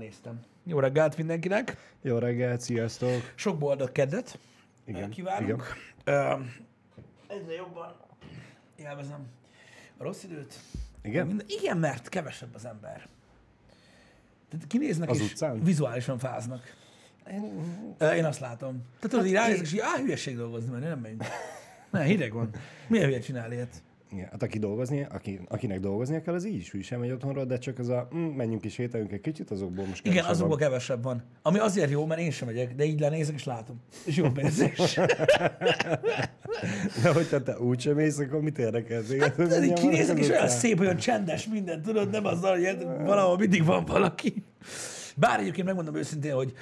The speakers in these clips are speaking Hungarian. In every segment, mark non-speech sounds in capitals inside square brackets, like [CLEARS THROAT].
néztem. Jó reggelt mindenkinek! Jó reggelt, sziasztok! Sok boldog kedvet Igen, kívánunk. Ö, Egyre jobban élvezem a rossz időt. Igen? Minden, igen, mert kevesebb az ember. Tehát kinéznek Az és utcán? vizuálisan fáznak. Ö, Én azt látom. Tehát tudod, így ránézek, és így, á, hülyeség dolgozni, mert nem megyünk. Ne, hideg van. Milyen hülye csinál ilyet? Igen. Hát aki dolgozni, aki, akinek dolgoznia kell, az így is, sem megy otthonról, de csak az a mm, menjünk is sétáljunk egy kicsit, azokból most Igen, azokból van. kevesebb van. Ami azért jó, mert én sem megyek, de így lenézek és látom. És jó pénzés. [LAUGHS] De hogyha te úgy sem mész, akkor mit érdekel? Hát, Tudod, így kinézek, és olyan szép, olyan csendes minden, tudod, nem azzal, hogy valahol mindig van valaki. Bár egyébként megmondom őszintén, hogy,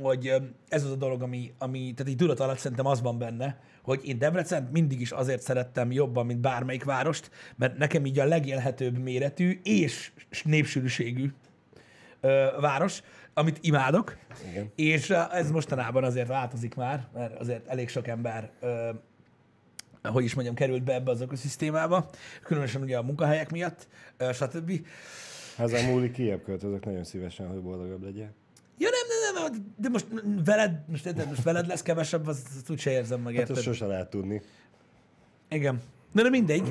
hogy ez az a dolog, ami, ami, tehát így tudat alatt szerintem az van benne, hogy én Debrecen mindig is azért szerettem jobban, mint bármelyik várost, mert nekem így a legélhetőbb méretű és népsűrűségű város, amit imádok, Igen. és ez mostanában azért változik már, mert azért elég sok ember hogy is mondjam, került be ebbe az ökoszisztémába, különösen ugye a munkahelyek miatt, stb. Hazám múlik, kijebb költözök nagyon szívesen, hogy boldogabb legyen. Ja nem, nem, nem, de most veled, most, érted, most veled lesz kevesebb, azt, azt úgyse érzem meg, Hát érted? azt sose lehet tudni. Igen. De, de mindegy.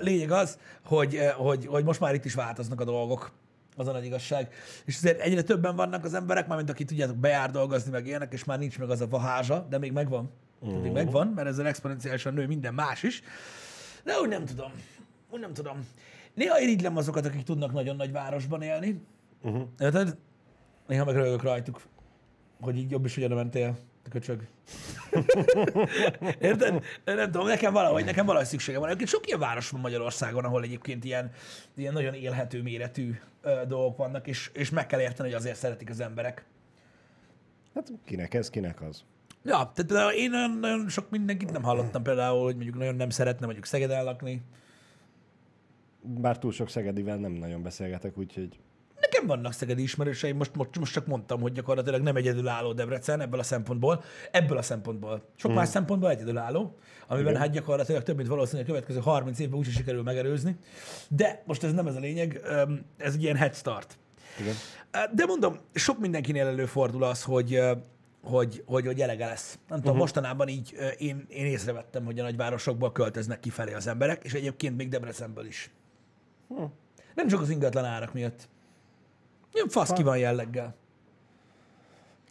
Lényeg az, hogy, hogy, hogy most már itt is változnak a dolgok. Az a nagy igazság. És azért egyre többen vannak az emberek, mármint aki tudjátok, bejár dolgozni, meg ilyenek, és már nincs meg az a vaházsa, de még megvan. Uh-huh. Még megvan, mert ezzel exponenciálisan nő minden más is. De úgy nem tudom. Úgy nem tudom. Néha irigylem azokat, akik tudnak nagyon nagy városban élni. Uh-huh. Érted? Néha meg rögök rajtuk, hogy így jobb is, hogy oda mentél, te köcsög. Érted? Nem tudom, nekem valahogy, nekem valahogy szükségem van. Egyébként sok ilyen város van Magyarországon, ahol egyébként ilyen, ilyen nagyon élhető méretű ö, dolgok vannak, és, és meg kell érteni, hogy azért szeretik az emberek. Hát kinek ez, kinek az. Ja, tehát én nagyon, nagyon sok mindenkit nem hallottam például, hogy mondjuk nagyon nem szeretne mondjuk Szegeden lakni. Bár túl sok Szegedivel nem nagyon beszélgetek, úgyhogy Nekem vannak szegedi ismerőseim, most, most, most csak mondtam, hogy gyakorlatilag nem egyedülálló Debrecen ebből a szempontból. Ebből a szempontból. Sok más szempontból egyedülálló, amiben hát gyakorlatilag több, mint valószínűleg a következő 30 évben úgyse sikerül megerőzni. De most ez nem ez a lényeg, ez egy ilyen head start. igen. De mondom, sok mindenkinél előfordul az, hogy, hogy, hogy, hogy elege lesz. Nem tudom, mostanában így én, én észrevettem, hogy a nagyvárosokból költöznek kifelé az emberek, és egyébként még Debrecenből is. Nem csak az ingatlan árak miatt. Ilyen fasz ki van jelleggel.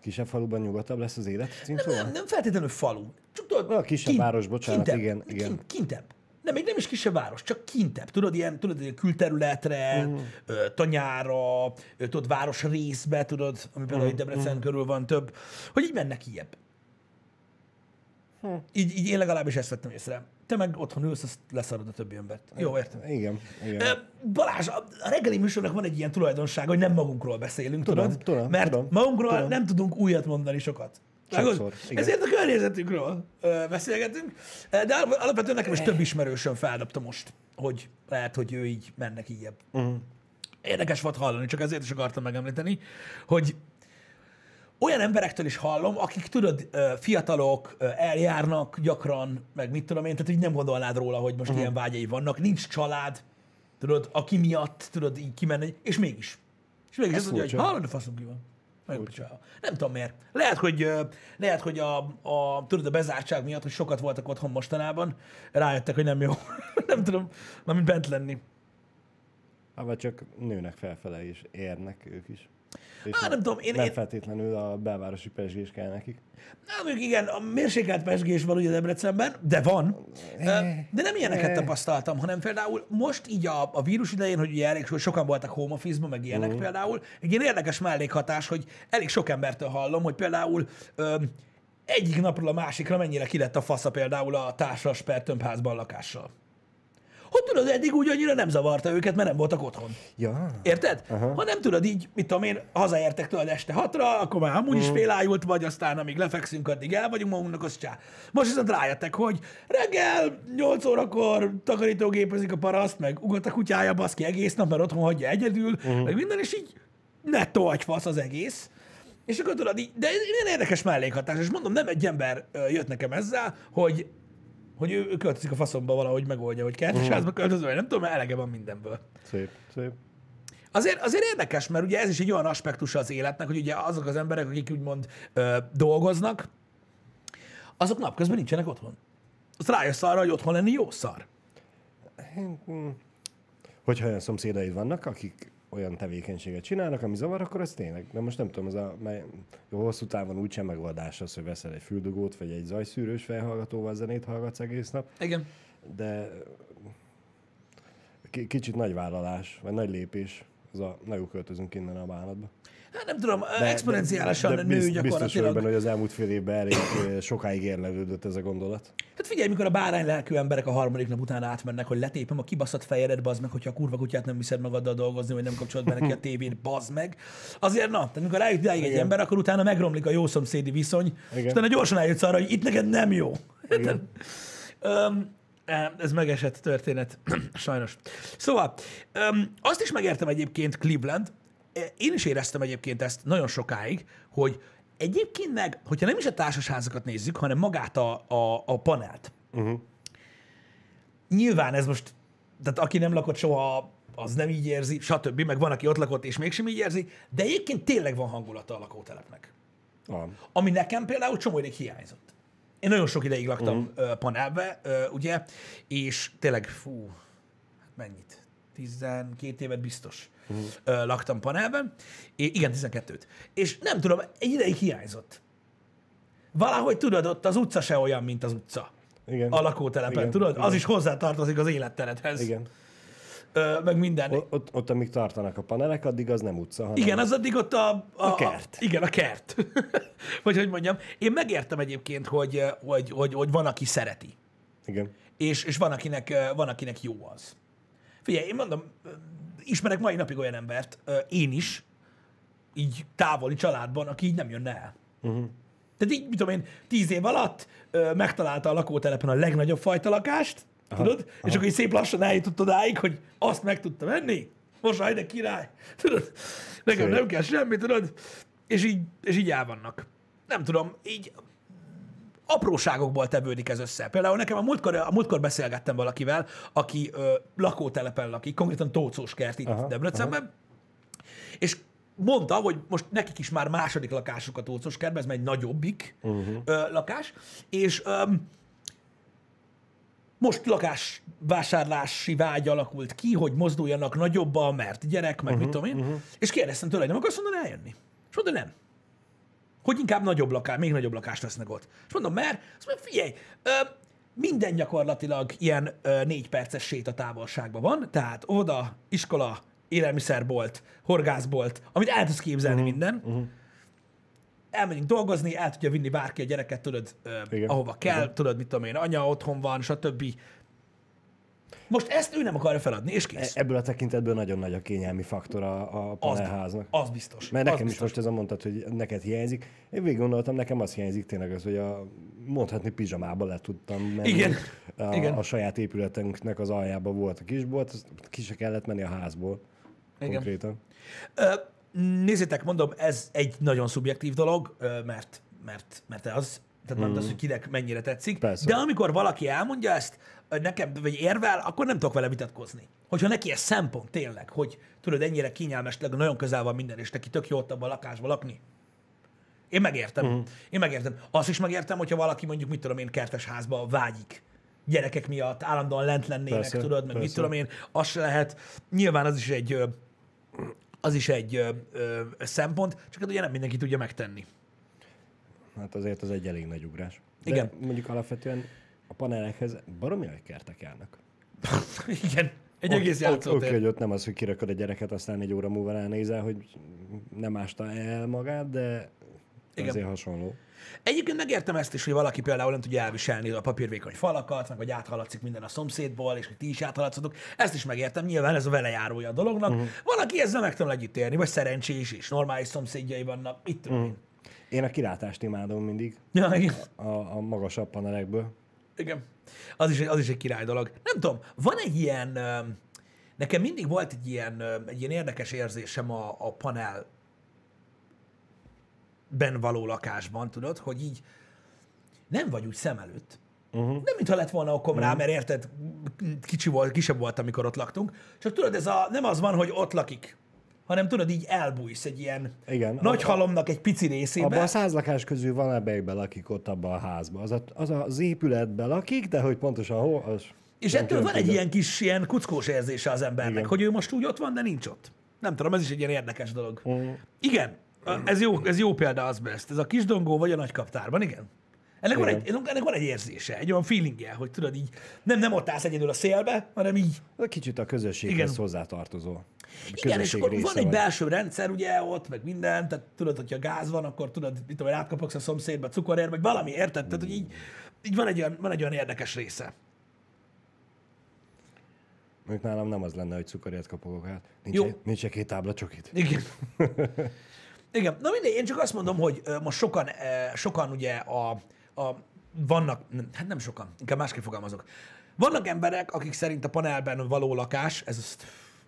Kisebb faluban nyugodtabb lesz az élet? Nem, nem, nem feltétlenül falu. Csak tudod, A kisebb város, bocsánat, kintebb, igen, igen. Kint, kintebb. Nem, még nem is kisebb város, csak kintebb. Tudod, ilyen, tudod, ilyen külterületre, uh. tanyára, tudod, város részbe, tudod, ami például itt Debrecen körül van több, hogy így mennek ilyebb. Hm. Így, így én legalábbis ezt vettem észre. Te meg otthon ülsz, azt leszarod a többi embert. Jó, értem. Igen, igen. Balázs, a reggeli műsornak van egy ilyen tulajdonsága, hogy nem magunkról beszélünk, Tudom, tudod? tudom, Mert tudom, magunkról tudom. nem tudunk újat mondani sokat. Sokszor. Ezért a környezetünkről beszélgetünk. De al- alapvetően nekem is több ismerősöm feldobta most, hogy lehet, hogy ő így mennek így. Uh-huh. Érdekes volt hallani, csak ezért is akartam megemlíteni, hogy olyan emberektől is hallom, akik tudod, fiatalok, eljárnak gyakran, meg mit tudom én, tehát így nem gondolnád róla, hogy most uh-huh. ilyen vágyai vannak, nincs család, tudod, aki miatt, tudod, így kimenni, és mégis. És mégis Ez azt mondja, hogy hallod, a faszom ki van. Nem tudom miért. Lehet, hogy, lehet, hogy a, a, tudod, a bezártság miatt, hogy sokat voltak otthon mostanában, rájöttek, hogy nem jó. [LAUGHS] nem tudom, mint bent lenni. Vagy csak nőnek felfele és érnek ők is. És Á, nem tudom, én, nem én, feltétlenül a belvárosi pesgés kell nekik. Mondjuk igen, a mérsékelt pesgés van ugye Debrecenben, de van. Ö, De nem ilyeneket tapasztaltam, hanem például most így a, a vírus idején, hogy ugye elég so- sokan voltak home office meg ilyenek például, egy ilyen érdekes mellékhatás, hogy elég sok embertől hallom, hogy például ö, egyik napról a másikra mennyire ki lett a fasza például a társas per tömbházban lakással. Hogy tudod, eddig úgy annyira nem zavarta őket, mert nem voltak otthon. Ja. Érted? Uh-huh. Ha nem tudod így, mit tudom én, hazaértek tőled este hatra, akkor már amúgy is félájult vagy, aztán amíg lefekszünk, addig el vagyunk magunknak, az csá. Most viszont rájöttek, hogy reggel 8 órakor takarítógépezik a paraszt, meg ugat a kutyája, baszki egész nap, mert otthon hagyja egyedül, uh-huh. meg minden, és így nettó agyfasz az egész. És akkor tudod, így, de ez ilyen érdekes mellékhatás, és mondom, nem egy ember jött nekem ezzel, hogy hogy ő, ő költözik a faszomba valahogy megoldja, hogy kertesházba költöző, vagy nem tudom, mert elege van mindenből. Szép, szép. Azért, azért érdekes, mert ugye ez is egy olyan aspektusa az életnek, hogy ugye azok az emberek, akik úgymond ö, dolgoznak, azok napközben nincsenek otthon. Azt rájössz arra, hogy otthon lenni jó szar. Hogyha olyan szomszédaid vannak, akik olyan tevékenységet csinálnak, ami zavar, akkor ez tényleg. De most nem tudom, az a, mely, jó, hosszú távon úgysem megoldás az, hogy veszel egy füldugót, vagy egy zajszűrős felhallgatóval zenét hallgatsz egész nap, Igen. de k- kicsit nagy vállalás, vagy nagy lépés, az a, na jó, költözünk innen a bánatba. Hát nem tudom, exponenciálisan de nő biz- Biztos gyakorlatilag. benne, hogy az elmúlt fél évben elég ö, sokáig érlelődött ez a gondolat. Hát figyelj, mikor a bárány lelkű emberek a harmadik nap után átmennek, hogy letépem a kibaszott fejedet, bazd meg, hogyha a kurva kutyát nem viszed magaddal dolgozni, vagy nem kapcsolod be neki a tévét, bazd meg. Azért na, tehát mikor eljut idáig egy ember, akkor utána megromlik a jó szomszédi viszony, Igen. és utána gyorsan eljutsz arra, hogy itt neked nem jó. Igen. Eh, ez megesett történet, [CLEARS THROAT] sajnos. Szóval, öm, azt is megértem egyébként Cleveland, Eh, én is éreztem egyébként ezt nagyon sokáig, hogy egyébként meg, hogyha nem is a társasházakat nézzük, hanem magát a, a, a panelt. Uh-huh. Nyilván ez most, tehát aki nem lakott soha, az nem így érzi, stb. Meg van, aki ott lakott, és mégsem így érzi, de egyébként tényleg van hangulata a lakótelepnek. Van. Ami nekem például csomó ideig hiányzott. Én nagyon sok ideig laktam uh-huh. panelbe, ugye, és tényleg, fú, hát mennyit? 12 évet biztos uh-huh. laktam panelben. É, igen, 12-t. És nem tudom, egy ideig hiányzott. Valahogy tudod, ott az utca se olyan, mint az utca. Igen. A lakótelepen, Igen, tudod? igen. Az is hozzátartozik az életteredhez. Igen. Ö, meg minden. O- Ott, ott, amíg tartanak a panelek, addig az nem utca, hanem Igen, az addig ott a... A, A kert. A, igen, a kert. [LAUGHS] Vagy hogy mondjam. Én megértem egyébként, hogy, hogy, hogy, hogy van, aki szereti. igen. És, és van, akinek, van, akinek jó az. Figyelj, én mondom, ismerek mai napig olyan embert, én is, így távoli családban, aki így nem jönne el. Uh-huh. Tehát így, mit tudom én, tíz év alatt ö, megtalálta a lakótelepen a legnagyobb fajta lakást, aha, tudod? Aha. És akkor így szép lassan eljutott odáig, hogy azt meg tudta venni. Most de király. [LAUGHS] Tudod? Nekem Szép. nem kell semmi, tudod? És így, és így el vannak. Nem tudom, így apróságokból tevődik ez össze. Például nekem a múltkor, a múltkor beszélgettem valakivel, aki ö, lakótelepen lakik, konkrétan Tócós kert itt Aha, Debrecenben, és mondta, hogy most nekik is már második lakásuk a Tócos kertben, ez már egy nagyobbik uh-huh. ö, lakás, és öm, most lakásvásárlási vágy alakult ki, hogy mozduljanak nagyobba, mert gyerek, meg uh-huh, mit tudom én, uh-huh. és kérdeztem tőle, hogy nem akarsz onnan eljönni? És mondta, nem. Hogy inkább nagyobb lakás, még nagyobb lakást vesznek ott. És mondom, mert, azt mondja, figyelj, ö, minden gyakorlatilag ilyen ö, négy perces sétatávolságban van, tehát óvoda, iskola, élelmiszerbolt, horgászbolt, amit el tudsz képzelni uh-huh, minden. Uh-huh. Elmegyünk dolgozni, el tudja vinni bárki a gyereket, tudod, ö, Igen, ahova kell, tudod, mit tudom én, anya otthon van, stb. Most ezt ő nem akarja feladni, és kész. Ebből a tekintetből nagyon nagy a kényelmi faktor a, a panelháznak. Az biztos. Mert az nekem is biztos. most ez a mondat, hogy neked hiányzik. Én végig gondoltam, nekem az hiányzik tényleg az, hogy a, mondhatni pizsamába le tudtam menni. Igen. A, Igen. a saját épületünknek az aljában volt a kisbolt, ki se kellett menni a házból. Igen. Konkrétan. Ö, Nézzétek, mondom, ez egy nagyon szubjektív dolog, mert, mert, mert az, tehát nem az, hogy kinek mennyire tetszik. Hmm. Persze. De amikor valaki elmondja ezt, nekem, vagy érvel, akkor nem tudok vele vitatkozni. Hogyha neki ez szempont tényleg, hogy tudod, ennyire kényelmesleg, nagyon közel van minden, és neki tök jó ott abban a lakásban lakni. Én megértem. Hmm. Uh-huh. Én megértem. Azt is megértem, hogyha valaki mondjuk, mit tudom én, kertes házba vágyik gyerekek miatt, állandóan lent lennének, Persze, tudod, meg mit persze. tudom én, az se lehet. Nyilván az is egy, az is egy ö, ö, szempont, csak hát ugye nem mindenki tudja megtenni. Hát azért az egy elég nagy ugrás. De Igen. mondjuk alapvetően a panelekhez baromi nagy kertek járnak. [LAUGHS] Igen, egy egész Oké, okay, játszótér. hogy ott nem az, hogy kirakod a gyereket, aztán egy óra múlva ránézel, hogy nem ásta el magát, de Igen. Azért hasonló. Egyébként megértem ezt is, hogy valaki például nem tudja elviselni a papírvékony falakat, meg hogy áthaladszik minden a szomszédból, és hogy ti is áthaladszotok. Ezt is megértem, nyilván ez a velejárója a dolognak. Uh-huh. Valaki ezzel meg tudom együtt érni, vagy szerencsés is, normális szomszédjai vannak, itt tudom uh-huh. Én a kilátást imádom mindig Ja, igen. a, a magasabb panelekből. Igen. Az is, egy- az is egy király dolog. Nem tudom, van egy ilyen, nekem mindig volt egy ilyen, egy ilyen érdekes érzésem a, a panel ben való lakásban, tudod, hogy így nem vagy úgy szem előtt. Uh-huh. Nem, mintha lett volna okom uh-huh. rá, mert érted, kicsi volt, kisebb volt, amikor ott laktunk. Csak tudod, ez a, nem az van, hogy ott lakik hanem tudod, így elbújsz egy ilyen Igen, nagy a- halomnak egy pici részébe. Abban a száz lakás közül van ebbe lakik ott abban a házban. Az, a, az az épületben lakik, de hogy pontosan hol, az... És ettől van egy ilyen kis ilyen kuckós érzése az embernek, Igen. hogy ő most úgy ott van, de nincs ott. Nem tudom, ez is egy ilyen érdekes dolog. Mm. Igen, ez jó, ez jó példa az best. Ez a kis dongó vagy a nagy kaptárban, igen. Ennek van, egy, ennek van egy érzése, egy olyan feelingje, hogy tudod így, nem, nem ott állsz egyedül a szélbe, hanem így. Kicsit a közösséghez hozzátartozó. A Igen, és akkor van egy vagy. belső rendszer, ugye ott, meg minden, tehát tudod, hogyha gáz van, akkor tudod, mit tudom, átkapogsz a szomszédba cukorért, vagy valami, érted? Tehát, hogy így, így van, egy olyan, van egy olyan érdekes része. Mondjuk nálam nem az lenne, hogy cukorért kapogok át. Nincs, Jó. egy, nincs egy két tábla csokit. Igen. [LAUGHS] Igen. Na mindegy, én csak azt mondom, hogy most sokan, sokan ugye a, a vannak, nem, hát nem sokan, inkább másképp fogalmazok. Vannak emberek, akik szerint a panelben való lakás, ez, ez,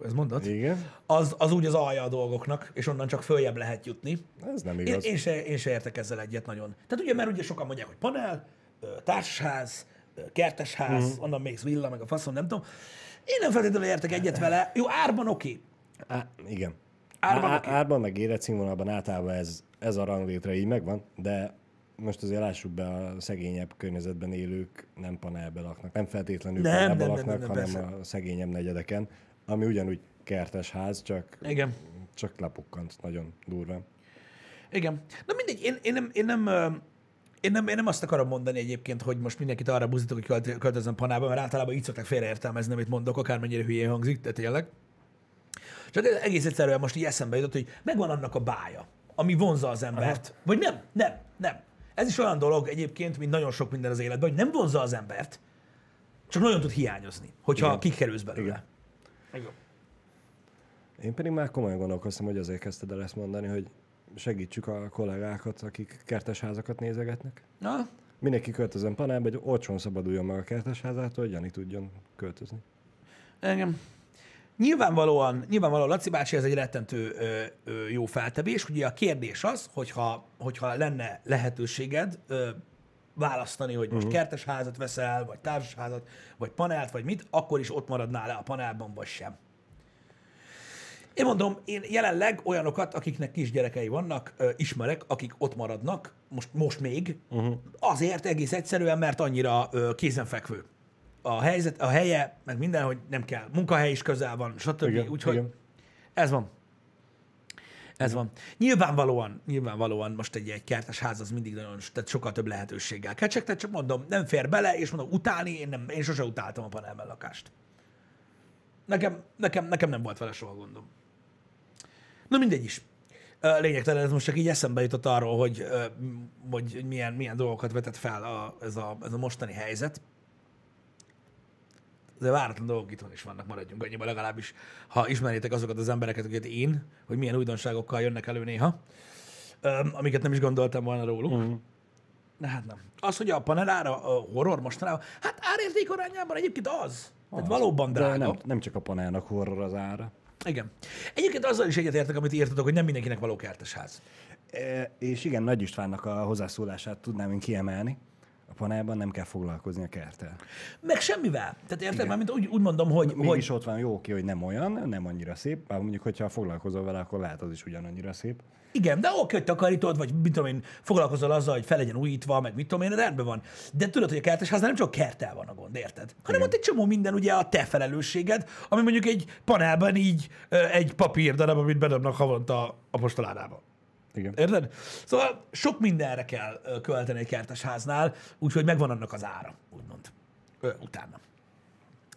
ez mondod, Igen, az, az úgy az alja a dolgoknak, és onnan csak följebb lehet jutni. ez nem Én, igaz. én, se, én se értek ezzel egyet nagyon. Tehát ugye, mert ugye sokan mondják, hogy panel, társasház, kertesház, uh-huh. onnan még villa, meg a faszom, nem tudom. Én nem feltétlenül értek egyet vele. Jó, árban oké. Á, igen. Árban Á, oké. árban meg életszínvonalban általában ez, ez a ranglétre így megvan, de most azért lássuk be, a szegényebb környezetben élők nem panelbe laknak, nem feltétlenül Nem, panelbe nem, laknak, nem, nem, hanem persze. a szegényebb negyedeken, ami ugyanúgy kertes ház, csak, Igen. csak lepukkant nagyon durván. Igen. Na mindegy, én, én, nem, én, nem, én, nem, én nem azt akarom mondani egyébként, hogy most mindenkit arra buzdítok, hogy költ- költözön panába, mert általában így szokták félreértelmezni, amit mondok, akármennyire hülyén hangzik, de tényleg. Csak ez egész egyszerűen most így eszembe jutott, hogy megvan annak a bája, ami vonza az embert. Aha. Vagy nem, nem, nem. Ez is olyan dolog egyébként, mint nagyon sok minden az életben, hogy nem vonza az embert, csak nagyon tud hiányozni, hogyha Igen. kikerülsz belőle. Igen. Én pedig már komolyan gondolkoztam, hogy azért kezdted el ezt mondani, hogy segítsük a kollégákat, akik kertesházakat nézegetnek. Na, Mindenki költözön panelbe, hogy olcsón szabaduljon meg a kertesházától, hogy Jani tudjon költözni. Engem. Nyilvánvalóan, nyilvánvalóan Laci bácsi, ez egy rettentő ö, ö, jó feltevés. Ugye a kérdés az, hogyha, hogyha lenne lehetőséged ö, választani, hogy most uh-huh. kertes házat veszel, vagy társasházat, vagy panelt, vagy mit, akkor is ott maradnál le a panelban, vagy sem. Én mondom, én jelenleg olyanokat, akiknek kisgyerekei vannak, ö, ismerek, akik ott maradnak, most, most még, uh-huh. azért egész egyszerűen, mert annyira ö, kézenfekvő a helyzet, a helye, meg minden, hogy nem kell. Munkahely is közel van, stb. Úgyhogy ez van. Ez van. Nyilvánvalóan, nyilvánvalóan most egy, egy kertes ház az mindig nagyon, tehát sokkal több lehetőséggel kecsegtet, csak mondom, nem fér bele, és mondom, utáni, én, nem, én sose utáltam a panelben lakást. Nekem, nekem, nekem nem volt vele soha gondom. Na mindegy is. Lényegtelen, ez most csak így eszembe jutott arról, hogy, hogy milyen, milyen dolgokat vetett fel a, ez, a, ez a mostani helyzet. De váratlan dolgok itthon is vannak, maradjunk annyiban legalábbis, ha ismeritek azokat az embereket, akiket én, hogy milyen újdonságokkal jönnek elő néha, amiket nem is gondoltam volna róluk. Mm. De hát nem. Az, hogy a panelára a horror mostanában, hát árérték arányában egyébként az. Tehát valóban De drága. nem, nem csak a panelnak horror az ára. Igen. Egyébként azzal is egyetértek, amit írtatok, hogy nem mindenkinek való kertesház. E, és igen, Nagy Istvánnak a hozzászólását tudnám én kiemelni. A panelban nem kell foglalkozni a kerttel. Meg semmivel. Tehát érted, már mint úgy, úgy mondom, hogy, Mégis hogy ott van jó, oké, hogy nem olyan, nem annyira szép, bár mondjuk, hogyha foglalkozol vele, akkor lehet az is ugyanannyira szép. igen, de oké, hogy takarítod, vagy mit tudom én, foglalkozol azzal, hogy fel legyen újítva, meg mit tudom én, rendben van. De tudod, hogy a kertesháznál nem csak kertel van a gond, érted? Hanem ott egy csomó minden ugye a te felelősséged, ami mondjuk egy panelben így egy papírdarab, amit bedobnak havonta a postaládába. Igen. Érted? Szóval sok mindenre kell költeni egy kertesháznál, úgyhogy megvan annak az ára, úgymond. Ö, utána.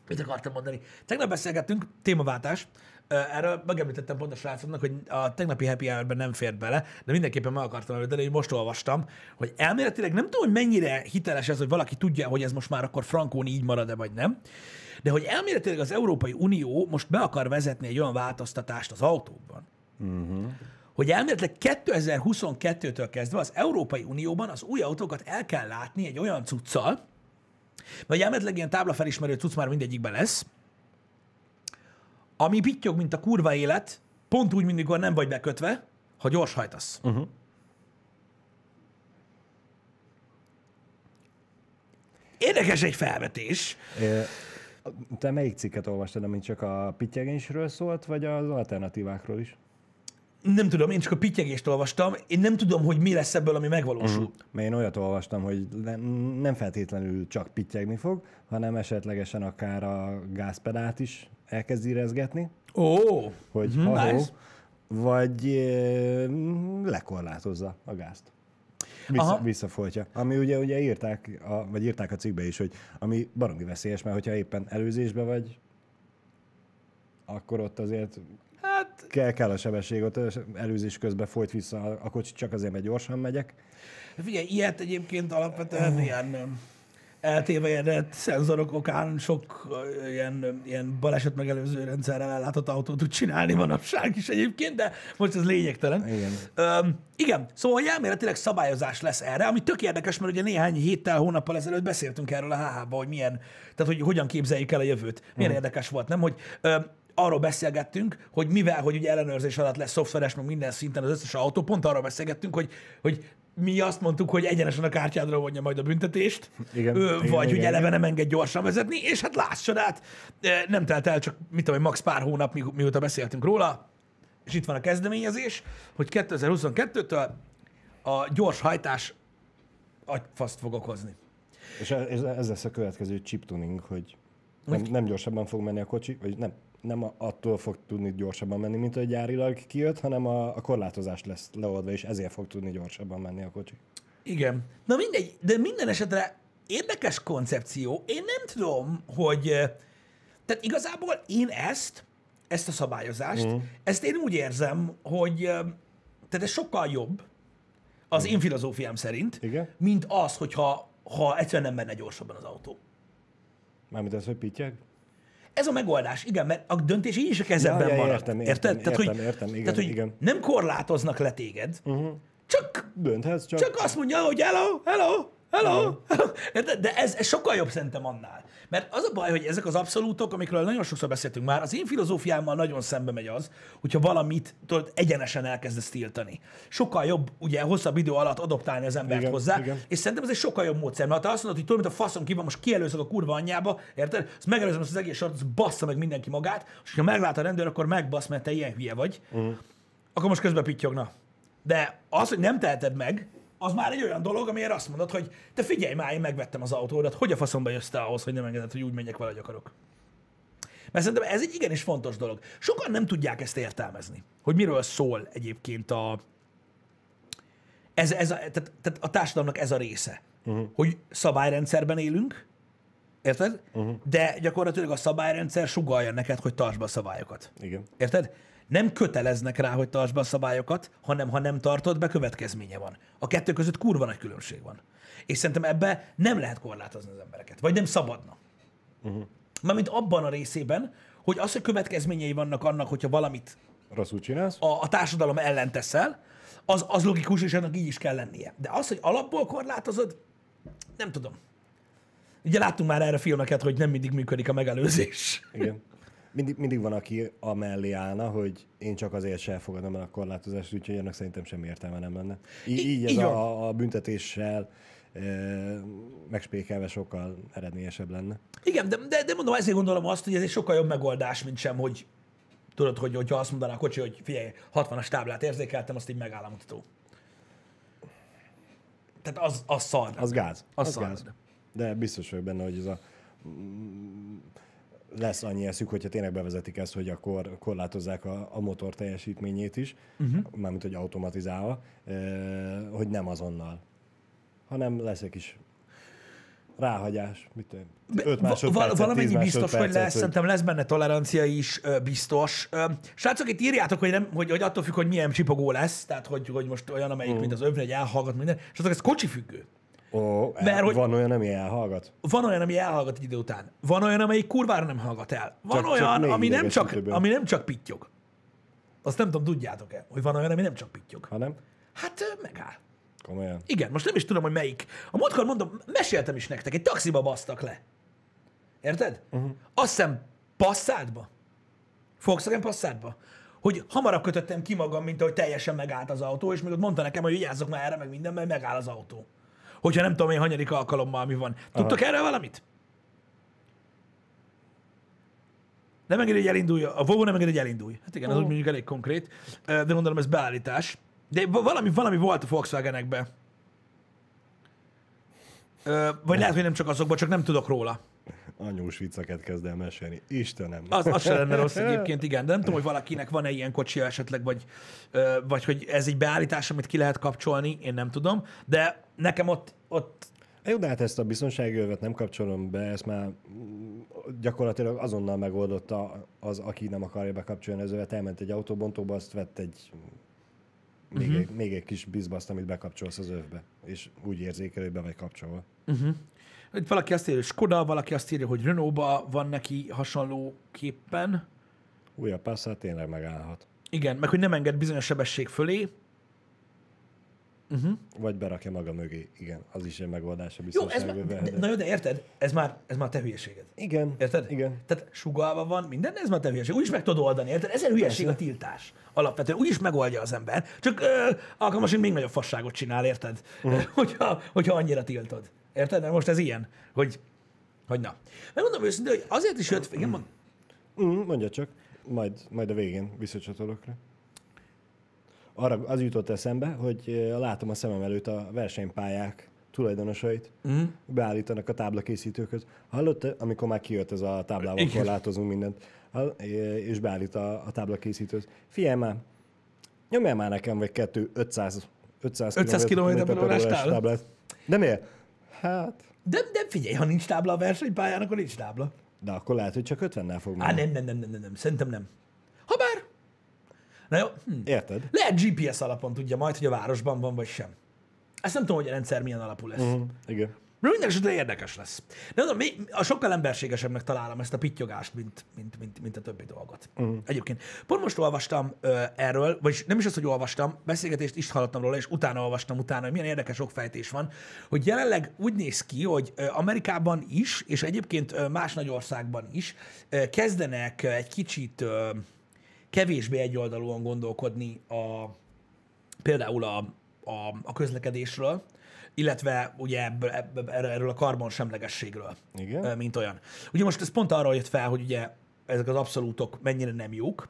Mit akartam mondani? Tegnap beszélgettünk, témaváltás. Erről megemlítettem pont a srácoknak, hogy a tegnapi happy hour nem fért bele, de mindenképpen meg akartam említeni, hogy most olvastam, hogy elméletileg nem tudom, hogy mennyire hiteles ez, hogy valaki tudja, hogy ez most már akkor frankón így marad-e, vagy nem, de hogy elméletileg az Európai Unió most be akar vezetni egy olyan változtatást az autókban, hogy elméletileg 2022-től kezdve az Európai Unióban az új autókat el kell látni egy olyan cuccal, vagy elméletileg ilyen táblafelismerő cucc már mindegyikben lesz, ami pittyog, mint a kurva élet, pont úgy, mint mikor nem vagy bekötve, ha gyors hajtasz. Uh-huh. Érdekes egy felvetés. E, Te melyik cikket olvastad, amit csak a pittyegésről szólt, vagy az alternatívákról is? Nem tudom, én csak a pittyegést olvastam, én nem tudom, hogy mi lesz ebből, ami megvalósul. Uh-huh. Mert én olyat olvastam, hogy le- nem feltétlenül csak pittyegni fog, hanem esetlegesen akár a gázpedált is elkezd érezgetni, Ó, hogy Mhm, uh-huh, nice. vagy e, lekorlátozza a gázt. Aha. Vissza, visszafoltja. Ami ugye, ugye írták, a, vagy írták a cikkbe is, hogy ami baromi veszélyes, mert hogyha éppen előzésbe vagy, akkor ott azért hát kell, kell a sebesség, ott előzés közben folyt vissza a, kocsi, csak azért, mert gyorsan megyek. figyelj, ilyet egyébként alapvetően ilyen eltévejedett szenzorok okán sok ilyen, ilyen baleset megelőző rendszerrel ellátott autót tud csinálni manapság is egyébként, de most ez lényegtelen. Igen. Öm, igen, szóval hogy elméletileg szabályozás lesz erre, ami tök érdekes, mert ugye néhány héttel, hónappal ezelőtt beszéltünk erről a HH-ba, hogy milyen, tehát hogy hogyan képzeljük el a jövőt. Milyen Mhm. érdekes volt, nem? Hogy öm, arról beszélgettünk, hogy mivel, hogy ugye ellenőrzés alatt lesz szoftveres, meg minden szinten az összes autó, pont arról beszélgettünk, hogy, hogy mi azt mondtuk, hogy egyenesen a kártyádra vonja majd a büntetést, Igen, Ö, igen, vagy hogy igen, eleve igen. nem enged gyorsan vezetni, és hát láss csodát, ö, nem telt el csak, mit tudom, max pár hónap, mi- mióta beszéltünk róla, és itt van a kezdeményezés, hogy 2022-től a gyors hajtás agyfaszt fog okozni. És ez, ez- ez lesz a következő chip tuning, hogy nem, nem gyorsabban fog menni a kocsi, vagy nem, nem attól fog tudni gyorsabban menni, mint hogy gyárilag kijött, hanem a, a korlátozás lesz leoldva, és ezért fog tudni gyorsabban menni a kocsi. Igen. Na mindegy, de minden esetre érdekes koncepció. Én nem tudom, hogy... Tehát igazából én ezt, ezt a szabályozást, uh-huh. ezt én úgy érzem, hogy tehát ez sokkal jobb az én filozófiám szerint, Igen? mint az, hogyha ha egyszerűen nem menne gyorsabban az autó. Mármint ez, hogy pittyeg? Ez a megoldás, igen, mert a döntés így is a kezedben Ja, ja, marad. értem, Érted? értem, tehát, értem, hogy, értem, igen, tehát, hogy igen. nem korlátoznak le téged, uh-huh. csak Dönthetsz csak. Csak azt mondja, hogy hello, hello, hello. hello. De ez, ez sokkal jobb szerintem annál. Mert az a baj, hogy ezek az abszolútok, amikről nagyon sokszor beszéltünk már, az én filozófiámmal nagyon szembe megy az, hogyha valamit tudod, egyenesen elkezdesz tiltani. Sokkal jobb ugye hosszabb idő alatt adoptálni az embert Igen, hozzá, igen. és szerintem ez egy sokkal jobb módszer. Mert ha azt mondod, hogy tudod, mint a faszom ki van, most kielőzök a kurva anyjába, érted? Azt megelőzöm azt az egész sort, az bassza meg mindenki magát, és ha meglát a rendőr, akkor megbasz, mert te ilyen hülye vagy, uh-huh. akkor most közben pittyogna. De az, hogy nem teheted meg, az már egy olyan dolog, amiért azt mondod, hogy te figyelj már, én megvettem az autódat, hogy a faszomba jössz te ahhoz, hogy nem engeded, hogy úgy menjek vele, hogy akarok. Mert szerintem ez egy igenis fontos dolog. Sokan nem tudják ezt értelmezni, hogy miről szól egyébként a, ez, ez a, tehát, tehát a társadalomnak ez a része, uh-huh. hogy szabályrendszerben élünk, érted? Uh-huh. De gyakorlatilag a szabályrendszer sugalja neked, hogy tartsd be a szabályokat. Igen. Érted? Nem köteleznek rá, hogy tartsd be a szabályokat, hanem ha nem tartod be, következménye van. A kettő között kurva nagy különbség van. És szerintem ebbe nem lehet korlátozni az embereket. Vagy nem szabadna. Uh-huh. Mármint abban a részében, hogy az, hogy következményei vannak annak, hogyha valamit Rosszul csinálsz? a, a társadalom ellen teszel, az, az logikus, és ennek így is kell lennie. De az, hogy alapból korlátozod, nem tudom. Ugye láttunk már erre filmeket, hogy nem mindig működik a megelőzés. Igen. Mindig, mindig van, aki amellé állna, hogy én csak azért se elfogadom el a korlátozást, úgyhogy ennek szerintem semmi értelme nem lenne. Í- I- így ez így van. a, a büntetéssel megspékelve sokkal eredményesebb lenne. Igen, de, de, de mondom, ezért gondolom azt, hogy ez egy sokkal jobb megoldás, mint sem, hogy tudod, hogy, hogyha azt mondaná a kocsi, hogy figyelj, 60-as táblát érzékeltem, azt így megáll a mutató. Tehát az, az szar. Az gáz. Az Az, szar. gáz. De biztos vagyok benne, hogy ez a mm, lesz annyi eszük, hogyha tényleg bevezetik ezt, hogy akkor korlátozzák a, a motor teljesítményét is, uh-huh. mármint hogy automatizálva, hogy nem azonnal, hanem lesz egy kis ráhagyás, mit tudom, 5 Va- másodpercet, val- valamennyi 10 biztos, hogy lesz, szerintem lesz benne tolerancia is, biztos. Srácok, itt írjátok, hogy, nem, hogy, hogy attól függ, hogy milyen csipogó lesz, tehát hogy, hogy most olyan, amelyik, mm. mint az övre, egy elhallgat minden. Srácok, ez kocsi függő. Ó, Mert hogy- van olyan, ami elhallgat. Van olyan, ami elhallgat egy idő után. Van olyan, amelyik kurvára nem hallgat el. Van Csak- csak olyan, még ami, nem csak, ami nem csak pittyog. Azt nem tudom, tudjátok-e, hogy van olyan, ami nem csak pittyog. Hanem? Hát ö, megáll. Komolyan. Igen, most nem is tudom, hogy melyik. A múltkor mondom, meséltem is nektek, egy taxiba basztak le. Érted? Uh-huh. Azt hiszem passzátba. Volkswagen passzátba. Hogy hamarabb kötöttem ki magam, mint ahogy teljesen megállt az autó, és még ott mondta nekem, hogy vigyázzok már erre, meg minden, mert megáll az autó. Hogyha nem tudom én, hanyadik alkalommal mi van. Tudtok erről valamit? Nem engedi, hogy elindulj, a Volvo nem engedi, hogy elindulj. Hát igen, az úgy mondjuk elég konkrét, de gondolom ez beállítás. De va- valami, valami volt a Volkswagenekben. Vagy lehet, hogy nem csak azokban, csak nem tudok róla. Anyós vicceket kezd el mesélni. Istenem. Az, az se lenne rossz [LAUGHS] egyébként, igen. De nem tudom, hogy valakinek van-e ilyen kocsia esetleg, vagy, vagy hogy ez egy beállítás, amit ki lehet kapcsolni, én nem tudom. De nekem ott, ott Jó, de hát ezt a biztonsági övet nem kapcsolom be, ezt már gyakorlatilag azonnal megoldotta az, aki nem akarja bekapcsolni az övet, elment egy autóbontóba, azt vett egy még, uh-huh. egy, még egy kis bizbaszt, amit bekapcsolsz az övbe, és úgy érzékel, hogy be vagy kapcsolva. Itt valaki azt írja, hogy Skoda, valaki azt írja, hogy Renault-ba van neki hasonló képpen. Újabb Passat tényleg megállhat. Igen, meg hogy nem enged bizonyos sebesség fölé. Vagy berakja maga mögé. Igen, az is egy megoldás a Jó, ez biztonsági már, öve. de, na jó, de érted? Ez már, ez már te hülyeséged. Igen. Érted? Igen. Tehát sugalva van minden, ez már te hülyeség. Úgyis meg tudod oldani, érted? Ezen hülyeség a tiltás. Alapvetően úgyis megoldja az ember. Csak ö, alkalmasan még nagyobb fasságot csinál, érted? Uh. [LAUGHS] hogyha, hogyha annyira tiltod. Érted? Mert most ez ilyen, hogy, hogy na. Megmondom őszintén, hogy azért is jött, igen, mond, Mm, mondja csak, majd, majd a végén visszacsatolok rá. Arra az jutott eszembe, hogy eh, látom a szemem előtt a versenypályák tulajdonosait, mm. beállítanak a táblakészítőköz. Hallott, amikor már kijött ez a táblával Igen. korlátozunk mindent, eh, és beállít a, a táblakészítőz. Figyelj már, nyomjál már nekem vagy kettő 500, 500, 500 kilométer per órás órás tábla? táblát. De miért? Hát, de, de figyelj, ha nincs tábla a versenypályán, akkor nincs tábla. de akkor lehet, hogy csak 50-nel fog Á, menni. nem, nem, nem, nem, nem, nem, szerintem nem. Habár, na jó, hm. Érted? lehet GPS alapon tudja majd, hogy a városban van, vagy sem. Ezt nem tudom, hogy a rendszer milyen alapú lesz. Mm, igen. De minden esetre érdekes lesz. De mondom, még a sokkal emberségesebbnek találom ezt a pittyogást, mint, mint, mint, mint a többi dolgot. Uh-huh. Egyébként pont most olvastam ö, erről, vagyis nem is az, hogy olvastam, beszélgetést is hallottam róla, és utána olvastam utána, hogy milyen érdekes okfejtés van, hogy jelenleg úgy néz ki, hogy ö, Amerikában is, és egyébként ö, más nagy országban is ö, kezdenek ö, egy kicsit ö, kevésbé egyoldalúan gondolkodni a, például a, a, a közlekedésről, illetve ugye ebből, ebből, erről a karbonsemlegességről, Igen. mint olyan. Ugye most ez pont arról jött fel, hogy ugye ezek az abszolútok mennyire nem jók,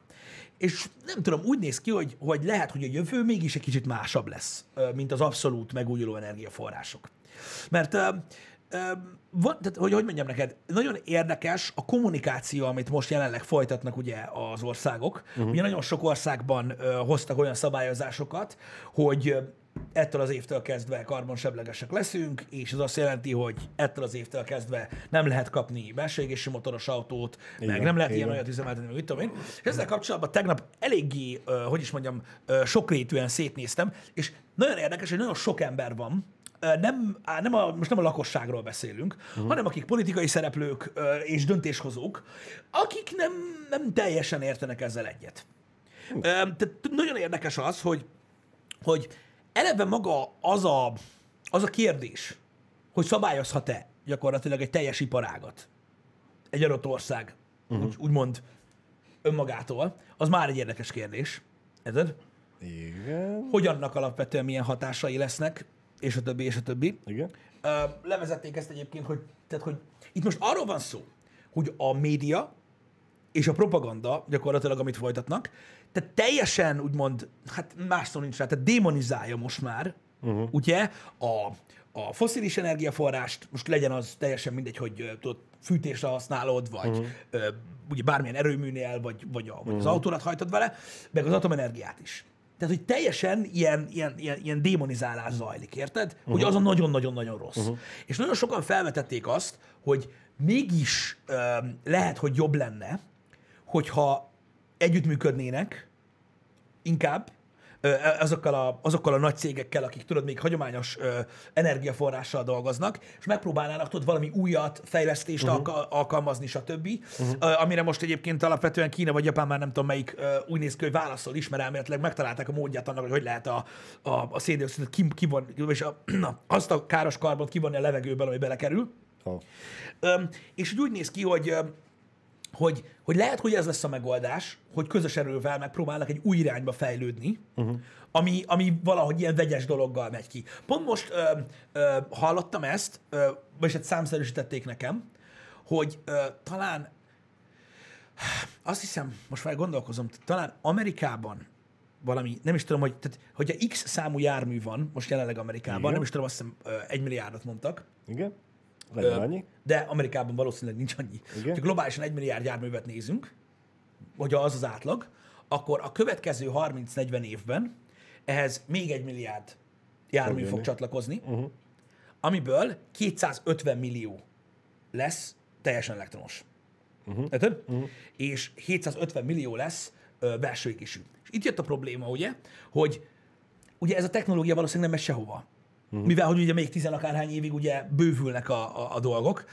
és nem tudom, úgy néz ki, hogy, hogy lehet, hogy a jövő mégis egy kicsit másabb lesz, mint az abszolút megújuló energiaforrások. Mert van, tehát, hogy, hogy mondjam neked, nagyon érdekes a kommunikáció, amit most jelenleg folytatnak ugye az országok. Uh-huh. Ugye nagyon sok országban ö, hoztak olyan szabályozásokat, hogy ettől az évtől kezdve karbonsemlegesek leszünk, és ez azt jelenti, hogy ettől az évtől kezdve nem lehet kapni belső égési motoros autót, meg Igen, nem lehet ilyen igen. olyat üzemeltetni, meg mit tudom én. És ezzel kapcsolatban tegnap eléggé, hogy is mondjam, sokrétűen szétnéztem, és nagyon érdekes, hogy nagyon sok ember van, nem, nem a, most nem a lakosságról beszélünk, uh-huh. hanem akik politikai szereplők és döntéshozók, akik nem, nem teljesen értenek ezzel egyet. Ö, Tehát nagyon érdekes az, hogy, hogy eleve maga az a, az a kérdés, hogy szabályozhat-e gyakorlatilag egy teljes iparágat egy adott ország, uh-huh. úgy, úgymond önmagától, az már egy érdekes kérdés. Érted? Igen. Hogy annak alapvetően milyen hatásai lesznek, és a többi, és a többi. Igen. Ö, levezették ezt egyébként, hogy, tehát, hogy itt most arról van szó, hogy a média és a propaganda gyakorlatilag, amit folytatnak, tehát teljesen úgymond, hát más szó nincs rá, tehát démonizálja most már, uh-huh. ugye, a, a foszilis energiaforrást, most legyen az teljesen mindegy, hogy tudod, fűtésre használod, vagy uh-huh. ö, ugye bármilyen erőműnél, vagy, vagy, a, vagy uh-huh. az autórat hajtod vele, meg az atomenergiát is. Tehát, hogy teljesen ilyen, ilyen, ilyen, ilyen démonizálás zajlik, érted? Uh-huh. Hogy az a nagyon-nagyon-nagyon rossz. Uh-huh. És nagyon sokan felvetették azt, hogy mégis ö, lehet, hogy jobb lenne, hogyha együttműködnének inkább ö, azokkal a, azokkal a nagy cégekkel, akik tudod, még hagyományos ö, energiaforrással dolgoznak, és megpróbálnának tudod valami újat, fejlesztést uh-huh. alka- alkalmazni, stb. Uh-huh. Ö, amire most egyébként alapvetően Kína vagy Japán már nem tudom melyik ö, úgy néz ki, hogy válaszol is, mert elméletileg megtalálták a módját annak, hogy hogy lehet a, a, a széndiokszidot ki, kivon, és a, [CLEARS THROAT] na, azt a káros karbont kivonni a levegőből, ami belekerül. Öm, és úgy, néz ki, hogy, hogy, hogy lehet, hogy ez lesz a megoldás, hogy közös erővel megpróbálnak egy új irányba fejlődni, uh-huh. ami, ami valahogy ilyen vegyes dologgal megy ki. Pont most ö, ö, hallottam ezt, ö, vagyis hát számszerűsítették nekem, hogy ö, talán Azt hiszem, most már gondolkozom, talán Amerikában valami, nem is tudom, hogy, tehát, hogyha X számú jármű van, most jelenleg Amerikában, Igen. nem is tudom, azt hiszem egy milliárdot mondtak, Igen? Legyen annyi. de Amerikában valószínűleg nincs annyi. Igen. Ha globálisan egy milliárd járművet nézünk, hogyha az az átlag, akkor a következő 30-40 évben ehhez még egy milliárd jármű Fog fog csatlakozni, uh-huh. amiből 250 millió lesz teljesen elektromos. Uh-huh. Érted? Uh-huh. És 750 millió lesz ö, belső égésű. És itt jött a probléma, ugye, hogy ugye ez a technológia valószínűleg nem megy sehova. Uh-huh. Mivel, hogy ugye még tizen akárhány évig ugye bővülnek a, a, a dolgok,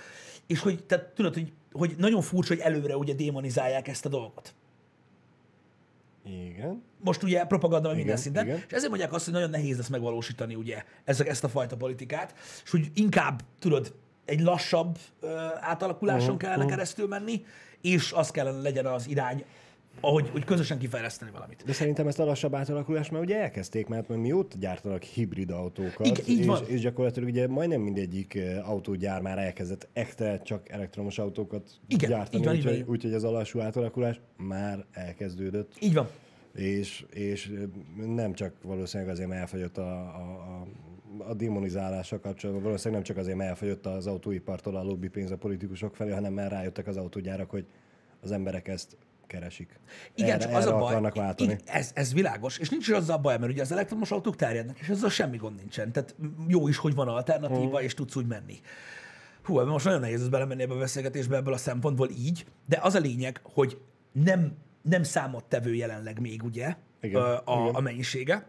és hogy, tehát tudod, hogy, hogy nagyon furcsa, hogy előre ugye démonizálják ezt a dolgot. Igen. Most ugye propaganda meg minden szinten, igen. és ezért mondják azt, hogy nagyon nehéz lesz megvalósítani ugye ezek, ezt a fajta politikát, és hogy inkább, tudod, egy lassabb ö, átalakuláson Mhm, uh-huh, kellene uh-huh. keresztül menni, és az kellene legyen az irány, ahogy hogy közösen kifejleszteni valamit. De szerintem ezt a lassabb átalakulást már ugye elkezdték, mert mióta gyártanak hibrid autókat, Igen, így és, van. és gyakorlatilag ugye majdnem mindegyik eh, autógyár már elkezdett ekte csak elektromos autókat Igen, gyártani, így van, így van, úgyhogy, úgyhogy ez a lassú átalakulás már elkezdődött. Így van. És, és nem csak valószínűleg azért, mert elfogyott a, a, a, a demonizálással kapcsolatban, valószínűleg nem csak azért, mert elfogyott az autóipartól a lobby pénz a politikusok felé, hanem mert rájöttek az autógyárak, hogy az emberek ezt keresik. Igen, erre, csak az erre a baj, akarnak váltani. igen, ez, ez világos, és nincs is azzal baj, mert ugye az elektromos autók terjednek, és ezzel semmi gond nincsen. Tehát jó is, hogy van alternatíva, Hm. és tudsz úgy menni. Hú, ebben most nagyon nehéz belemenni ebbe a beszélgetésbe ebből a szempontból így, de az a lényeg, hogy nem, nem számottevő jelenleg még, ugye, Igen, a, igen. a mennyisége,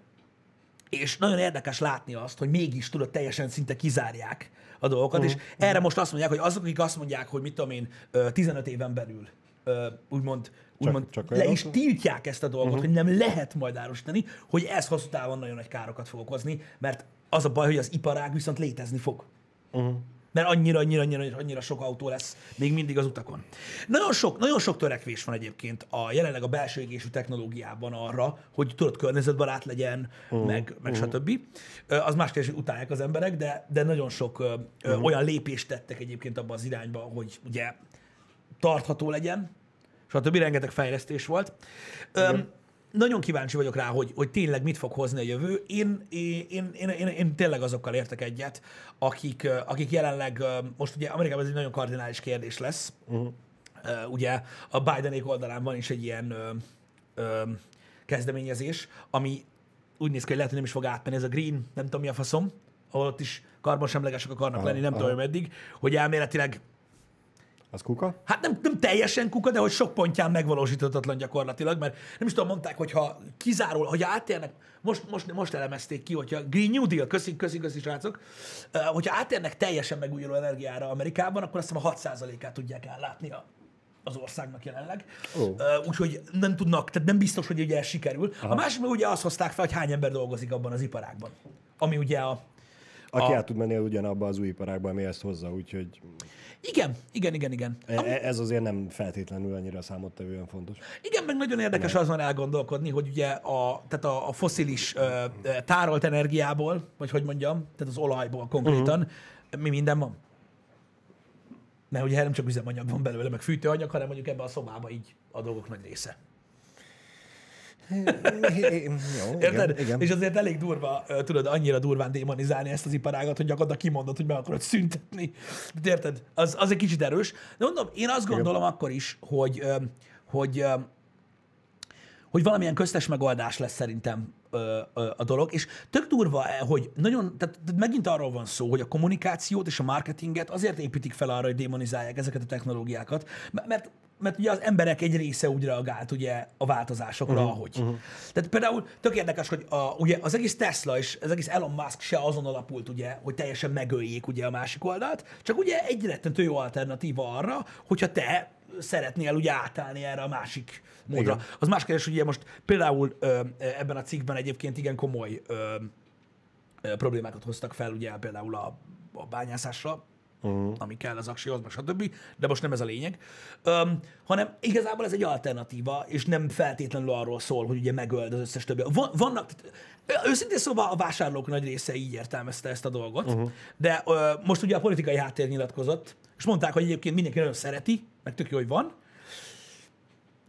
és nagyon érdekes látni azt, hogy mégis tudod, teljesen szinte kizárják a dolgokat, Mhm, és erre most azt mondják, hogy azok, akik azt mondják, hogy mit tudom én, ö, 15 éven belül úgymond, úgymond csak le olyan is tiltják ezt a dolgot, Mhm. hogy nem lehet majd árusítani, hogy ez hosszú távon nagyon nagy károkat fog okozni, mert az a baj, hogy az iparág viszont létezni fog. Uh-huh. Mert annyira, annyira, annyira, annyira sok autó lesz még mindig az utakon. Nagyon sok, nagyon sok törekvés van egyébként a jelenleg a belső égésű technológiában arra, hogy tudod, környezetbarát legyen, uh, meg, meg uh. stb. Az más kérdés, hogy utálják az emberek, de, de nagyon sok uh, uh. olyan lépést tettek egyébként abban az irányba, hogy ugye tartható legyen, stb. Rengeteg fejlesztés volt. Öm, nagyon kíváncsi vagyok rá, hogy, hogy tényleg mit fog hozni a jövő. Én, én, én, én, én, én tényleg azokkal értek egyet, akik, akik jelenleg, most ugye Amerikában ez egy nagyon kardinális kérdés lesz. Uh-huh. Ugye a Bidenék oldalán van is egy ilyen ö, ö, kezdeményezés, ami úgy néz ki, hogy lehet, hogy nem is fog átmenni, ez a Green, nem tudom mi a faszom, ahol ott is karbonsemlegesek akarnak Aha, lenni, nem aha. tudom, hogy meddig, hogy elméletileg Az kuka? Hát nem, nem teljesen kuka, de hogy sok pontján megvalósíthatatlan gyakorlatilag, mert nem is tudom, mondták, hogy ha kizáról, hogy átérnek, most, most, most elemezték ki, hogyha Green New Deal, köszi, köszi, köszi, srácok, hogyha átérnek teljesen megújuló energiára Amerikában, akkor azt hiszem a 6%-át tudják ellátni a, az országnak jelenleg. Uh, úgyhogy nem tudnak, tehát nem biztos, hogy ugye ez sikerül. Aha. A másik ugye azt hozták fel, hogy hány ember dolgozik abban az iparágban. Ami ugye a, Aki A- át tud menni ugyanabba az új iparágba, ami ezt hozza, úgyhogy igen, igen, igen, igen. e- e- ez azért nem feltétlenül annyira számottevően fontos. Igen, meg nagyon érdekes azon elgondolkodni, hogy ugye a, tehát a, a foszilis ö, tárolt energiából, vagy hogy mondjam, tehát az olajból konkrétan, uh-huh. mi minden van. Mert ugye nem csak üzemanyag van belőle, meg fűtőanyag, hanem mondjuk ebbe a szobába így a dolgok nagy része. Jó, Érted? igen, igen. És azért elég durva, tudod, annyira durván démonizálni ezt az iparágat, hogy gyakorlatilag kimondod, hogy meg akarod szüntetni. De érted? Az, az egy kicsit erős. De mondom, én azt gondolom akkor is, hogy, hogy, hogy valamilyen köztes megoldás lesz szerintem a dolog, és tök durva, eh, hogy nagyon, tehát, megint arról van szó, hogy a kommunikációt és a marketinget azért építik fel arra, hogy démonizálják ezeket a technológiákat, mert mert ugye az emberek egy része úgy reagált ugye a változásokra, uh-huh, ahogy. Uh-huh. Tehát például tök érdekes, hogy a, ugye az egész Tesla és az egész Elon Musk se azon alapult, ugye, hogy teljesen megöljék ugye a másik oldalt, csak ugye egy rettentő jó alternatíva arra, hogyha te szeretnél ugye átállni erre a másik módra. Igen. Az más kérdés, hogy ugye most például ö, ebben a cikkben egyébként igen komoly ö, ö, problémákat hoztak fel, ugye például a, a bányászásra, uh-huh. ami kell az aksihoz, meg stb., de most nem ez a lényeg, Öm, hanem igazából ez egy alternatíva, és nem feltétlenül arról szól, hogy ugye megöld az összes többi. Van, vannak, őszintén szóval a vásárlók nagy része így értelmezte ezt a dolgot, uh-huh. de ö, most ugye a politikai háttér nyilatkozott, és mondták, hogy egyébként mindenki nagyon szereti, meg tök jó, hogy van,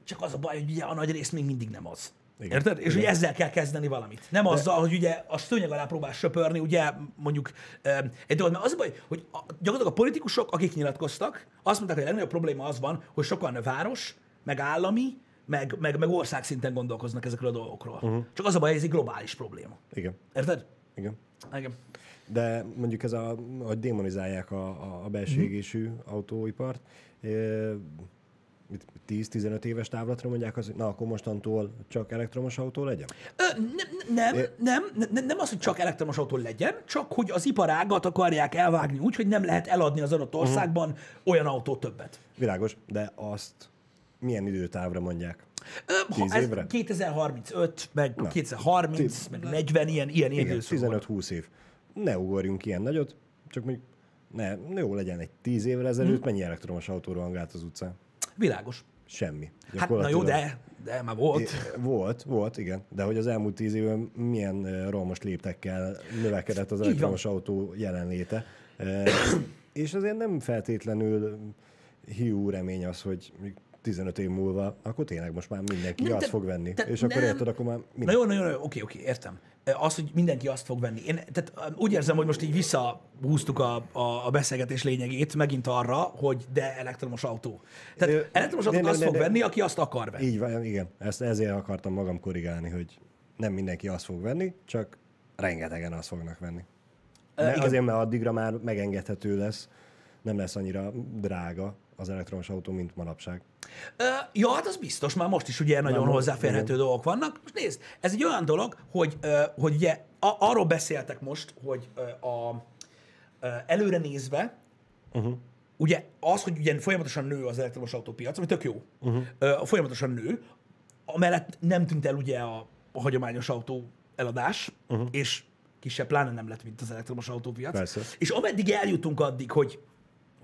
csak az a baj, hogy ugye a nagy rész még mindig nem az. Igen. Érted? És hogy ezzel kell kezdeni valamit. Nem azzal, hogy ugye a szőnyeg alá próbál söpörni, ugye mondjuk egy dolog, mert az a baj, hogy a, gyakorlatilag a politikusok, akik nyilatkoztak, azt mondták, hogy a legnagyobb probléma az van, hogy sokan város, meg állami, meg, meg, meg ország szinten gondolkoznak ezekről a dolgokról. Uh-huh. Csak az a baj, hogy ez egy globális probléma. Igen. Érted? Igen. Igen. De mondjuk ez a, hogy démonizálják a, a, belső égésű autóipart, 10-15 éves távlatra mondják hogy na akkor mostantól csak elektromos autó legyen? Ö, nem, nem, nem, nem, nem az, hogy csak elektromos autó legyen, csak hogy az iparágat akarják elvágni úgy, hogy nem lehet eladni az adott országban olyan autó többet. Világos, de azt milyen időtávra mondják? Ö, ha 10 ez évre? 2035, meg 2030, meg 40, ilyen, ilyen Igen, időszak van. 15-20 év. Ne ugorjunk ilyen nagyot, csak mondjuk ne, jó legyen egy 10 évvel ezelőtt, Mhm. mennyi elektromos autó rohangált az utcán? Világos. Semmi. Hát na jó, de, de már volt. É, Volt, volt, igen. De hogy az elmúlt tíz évben milyen rohamos léptekkel növekedett az elektromos autó jelenléte. Eh, [CLEARS THROAT] És azért nem feltétlenül hiú remény az, hogy még 15 év múlva, akkor tényleg most már mindenki Nem, azt de- fog venni. de És akkor nem. érted, akkor már Na minden. jó, na jó, na jó, oké, oké, értem. Az, hogy mindenki azt fog venni. Én tehát úgy érzem, hogy most így visszahúztuk a, a, a beszélgetés lényegét megint arra, hogy de elektromos autó. Tehát Ö, elektromos de- azt de- fog de- venni, aki azt akar venni. Így van, igen. Ezt ezért akartam magam korrigálni, hogy nem mindenki azt fog venni, csak rengetegen azt fognak venni. Ö, azért, mert addigra már megengedhető lesz, nem lesz annyira drága az elektromos autó, mint manapság. Ö, ja, hát az biztos, már most is ugye nagyon Már hozzáférhető igen. dolgok vannak. Most nézd, ez egy olyan dolog, hogy, ö, hogy ugye a, arról beszéltek most, hogy ö, a, ö, előre nézve, uh-huh. ugye az, hogy ugye folyamatosan nő az elektromos autópiac, ami tök jó, uh-huh. folyamatosan nő, amellett nem tűnt el ugye a, a hagyományos autó eladás, uh-huh. és kisebb pláne nem lett, mint az elektromos autópiac. Persze. És ameddig eljutunk addig, hogy,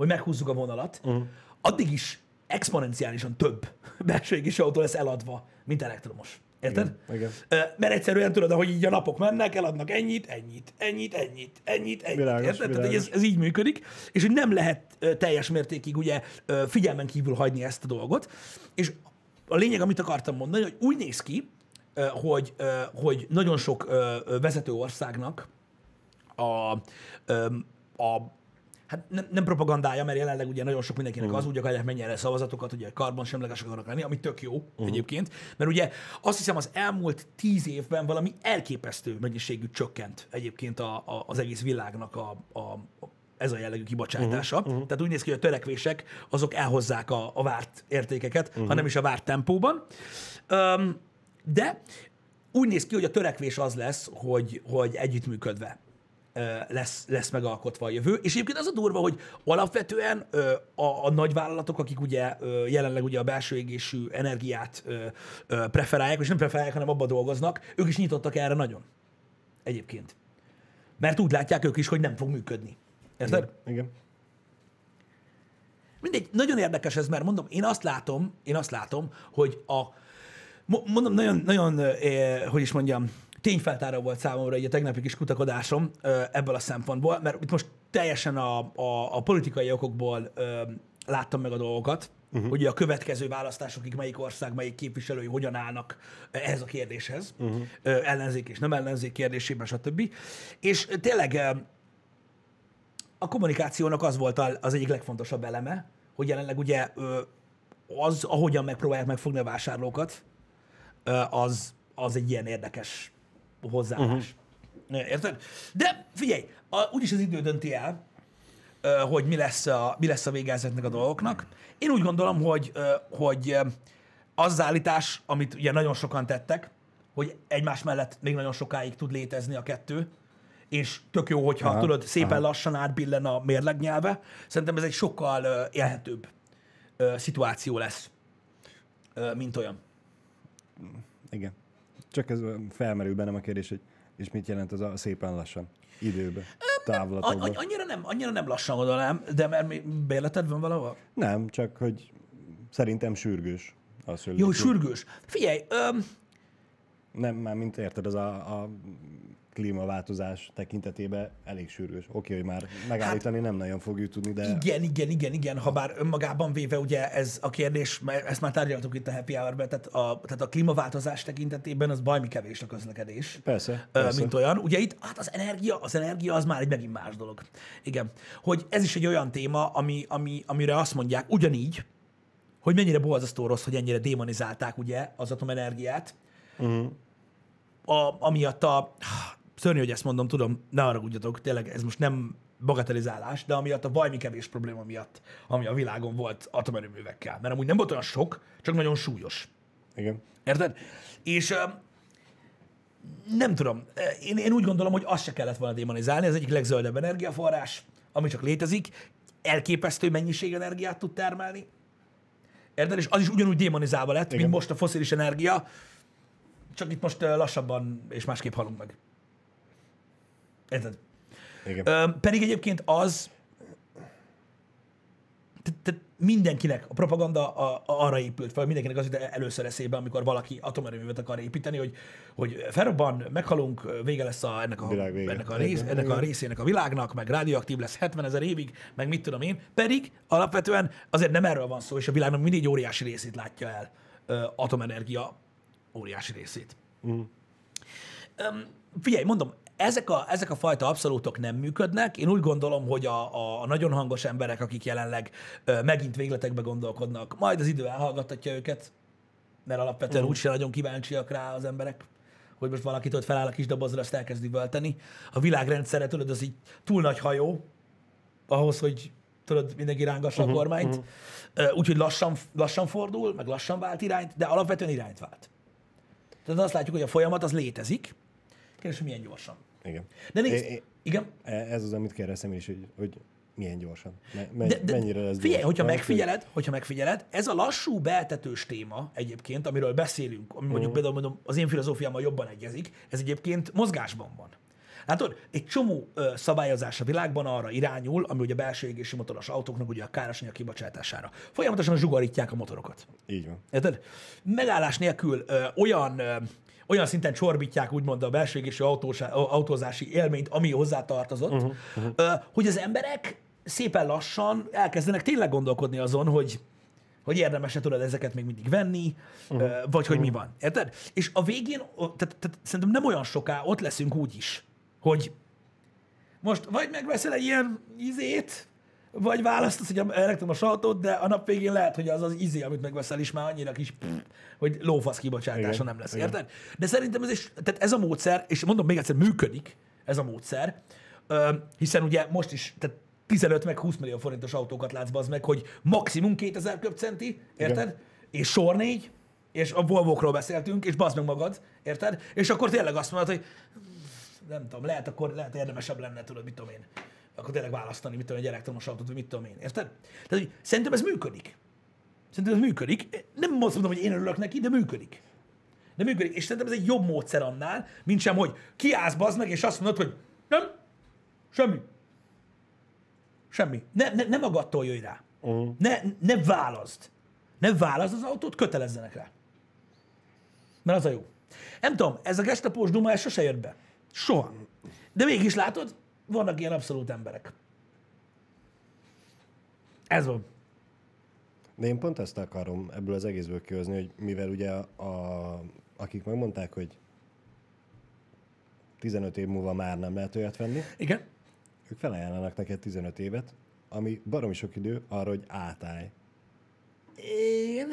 hogy meghúzzuk a vonalat, uh-huh. addig is exponenciálisan több [LAUGHS] belső égésű autó lesz eladva, mint elektromos. Érted? Igen, igen. Mert egyszerűen tudod, ahogy így a napok mennek, eladnak ennyit, ennyit, ennyit, ennyit, ennyit, ennyit. Világos, Érted? Tehát, hogy világos. ez, ez így működik, és hogy nem lehet teljes mértékig ugye figyelmen kívül hagyni ezt a dolgot. És a lényeg, amit akartam mondani, hogy úgy néz ki, hogy, hogy nagyon sok vezető országnak a, a hát nem, nem propagandája, mert jelenleg ugye nagyon sok mindenkinek uh-huh. az úgy akarják menni erre szavazatokat, ugye karbonsemlegesek akarnak lenni, ami tök jó uh-huh. egyébként, mert ugye azt hiszem az elmúlt tíz évben valami elképesztő mennyiségű csökkent egyébként a, a, az egész világnak a, a, a ez a jellegű kibocsátása. Uh-huh. Tehát úgy néz ki, hogy a törekvések azok elhozzák a, a várt értékeket, uh-huh. ha nem is a várt tempóban. Um, de úgy néz ki, hogy a törekvés az lesz, hogy, hogy együttműködve lesz, lesz megalkotva a jövő. És egyébként az a durva, hogy alapvetően a, a nagyvállalatok, akik ugye jelenleg ugye a belső égésű energiát preferálják, és nem preferálják, hanem abba dolgoznak, ők is nyitottak erre nagyon. Egyébként. Mert úgy látják ők is, hogy nem fog működni. Érted? Igen. Mindegy, nagyon érdekes ez, mert mondom, én azt látom, én azt látom, hogy a, mo- mondom, nagyon, nagyon, eh, hogy is mondjam, tényfeltáró volt számomra egy a tegnapi kis kutakodásom ebből a szempontból, mert itt most teljesen a, a, a politikai okokból eh, láttam meg a dolgokat, uh-huh. hogy a következő választásokig melyik ország, melyik képviselői hogyan állnak ehhez a kérdéshez, uh-huh. ellenzék és nem ellenzék kérdésében, stb. És tényleg a kommunikációnak az volt az egyik legfontosabb eleme, hogy jelenleg ugye ö, az, ahogyan megpróbálják megfogni a vásárlókat, ö, az, az egy ilyen érdekes hozzáállás. Uh-huh. Érted? De figyelj, a, úgyis az idő dönti el, hogy mi lesz, a, mi lesz a vége ezeknek a dolgoknak. Én úgy gondolom, hogy, hogy az az állítás, amit ugye nagyon sokan tettek, hogy egymás mellett még nagyon sokáig tud létezni a kettő, és tök jó, hogyha aha, tudod, szépen aha. lassan átbillen a mérleg nyelve. Szerintem ez egy sokkal ö, élhetőbb szituáció lesz, mint olyan. Igen. Csak ez felmerül bennem a kérdés, hogy és mit jelent az a szépen lassan? Időbe, An- távlatokban. an- annyira, nem, annyira nem lassan gondolom, de mert bérleted van valahol? Nem, csak hogy szerintem sürgős. Az, hogy Jó, sürgős. Figyelj, öm, Nem, már mint érted, az a, a klímaváltozás tekintetében elég sürgős. Oké, hogy már megállítani hát, nem nagyon fogjuk tudni, de... Igen, igen, igen, igen, ha bár önmagában véve ugye ez a kérdés, mert ezt már tárgyaltuk itt a Happy hour tehát a, tehát a klímaváltozás tekintetében az bajmi kevés a közlekedés. Persze, persze. Mint olyan. Ugye itt, hát az energia, az energia az már egy megint más dolog. Igen. Hogy ez is egy olyan téma, ami, ami, amire azt mondják, ugyanígy, hogy mennyire borzasztó rossz, hogy ennyire démonizálták ugye az atomenergiát, Uh-huh. a, amiatt a, szörnyű, hogy ezt mondom, tudom, ne haragudjatok, tényleg ez most nem bagatelizálás, de amiatt a bajmi kevés probléma miatt, ami a világon volt atomerőművekkel. Mert amúgy nem volt olyan sok, csak nagyon súlyos. Igen. Érted? És nem tudom, én, én úgy gondolom, hogy azt se kellett volna démonizálni, ez egyik legzöldebb energiaforrás, ami csak létezik, elképesztő mennyiség energiát tud termelni. Érted? És az is ugyanúgy démonizálva lett, Igen. mint most a foszilis energia, csak itt most lassabban és másképp halunk meg. Érted? Igen. Ö, pedig egyébként az, te- te- mindenkinek a propaganda a, a, arra épült fel, mindenkinek az jut először eszébe, amikor valaki atomerőművet akar építeni, hogy, hogy felrobban, meghalunk, vége lesz a, ennek, a, Világ vége. ennek, a rész, ennek a részének a világnak, meg radioaktív lesz 70 ezer évig, meg mit tudom én. Pedig alapvetően azért nem erről van szó, és a világnak mindig óriási részét látja el ö, atomenergia óriási részét. Öm, figyelj, mondom, ezek a, ezek a fajta abszolútok nem működnek. Én úgy gondolom, hogy a, a, a nagyon hangos emberek, akik jelenleg ö, megint végletekbe gondolkodnak, majd az idő elhallgattatja őket, mert alapvetően Mhm. úgyse nagyon kíváncsiak rá az emberek, hogy most valakit ott feláll a kis dobozra, azt elkezdi völteni. A világrendszerre, tudod, az így túl nagy hajó, ahhoz, hogy tudod, mindenki rángassa Mhm, a kormányt. Ö, Úgyhogy lassan, lassan fordul, meg lassan vált irányt, de alapvetően irányt vált. Tehát azt látjuk, hogy a folyamat az létezik. Kérdés, hogy milyen gyorsan. Igen. De nézd, É- é- igen, E- Ez az, amit kérdeztem is, hogy, hogy milyen gyorsan. Me- de, de mennyire lesz figyelj, gyors? hogyha megfigyeled, hogyha megfigyeled, ez a lassú beeltetős téma egyébként, amiről beszélünk, ami mondjuk például mondom, az én filozófiámmal jobban egyezik, ez egyébként mozgásban van. Látod, egy csomó ö, szabályozás a világban arra irányul, ami ugye a belső égési motoros autóknak ugye a károsanyag kibocsátásására. Folyamatosan zsugarítják a motorokat. Így van. Érted? Megállás nélkül ö, olyan, ö, olyan szinten csorbítják úgymond a belső autósá- autózási élményt, ami hozzá tartozott, uh-huh, uh-huh. Hogy az emberek szépen lassan elkezdenek tényleg gondolkodni azon, hogy hogy érdemes-e tudod ezeket még mindig venni, uh-huh. vagy hogy mi van. Érted? És a végén, tehát, tehát szerintem nem olyan soká ott leszünk úgy is, hogy most vagy megveszel egy ilyen izét, vagy választasz egy elektromos autót, de a nap végén lehet, hogy az az izé, amit megveszel is már annyira kis, pff, hogy lófasz kibocsátása Igen, nem lesz, igen. érted? De szerintem ez, is, tehát ez a módszer, és mondom még egyszer, működik ez a módszer, hiszen ugye most is, tehát 15 meg 20 millió forintos autókat látsz az meg, hogy maximum 2000 köbcenti, érted? Igen. És sor négy, és a Volvo-król beszéltünk, és bazd meg magad, érted? És akkor tényleg azt mondod, hogy nem tudom, lehet akkor lehet érdemesebb lenne, tudod, mit tudom én. Akkor tényleg választani, mit tudom, egy elektromos autót, vagy mit tudom én, érted? Tehát, hogy szerintem ez működik. Szerintem ez működik. Nem azt mondom, hogy én örülök neki, de működik. De működik. És szerintem ez egy jobb módszer annál, mint sem, hogy kiállsz bazd meg, és azt mondod, hogy nem, semmi. Semmi. Ne, ne, ne magadtól jöjj rá. Uh-huh. Ne, ne válaszd. Ne válaszd az autót, kötelezzenek rá. Mert az a jó. Nem tudom, ez a gestapós duma, ez sose jött be. Soha. De mégis látod, vannak ilyen abszolút emberek. Ez van. De én pont ezt akarom ebből az egészből kihozni, hogy mivel ugye a, akik megmondták, hogy 15 év múlva már nem lehet olyat venni, Igen. ők felajánlanak neked 15 évet, ami baromi sok idő arra, hogy átállj. Igen.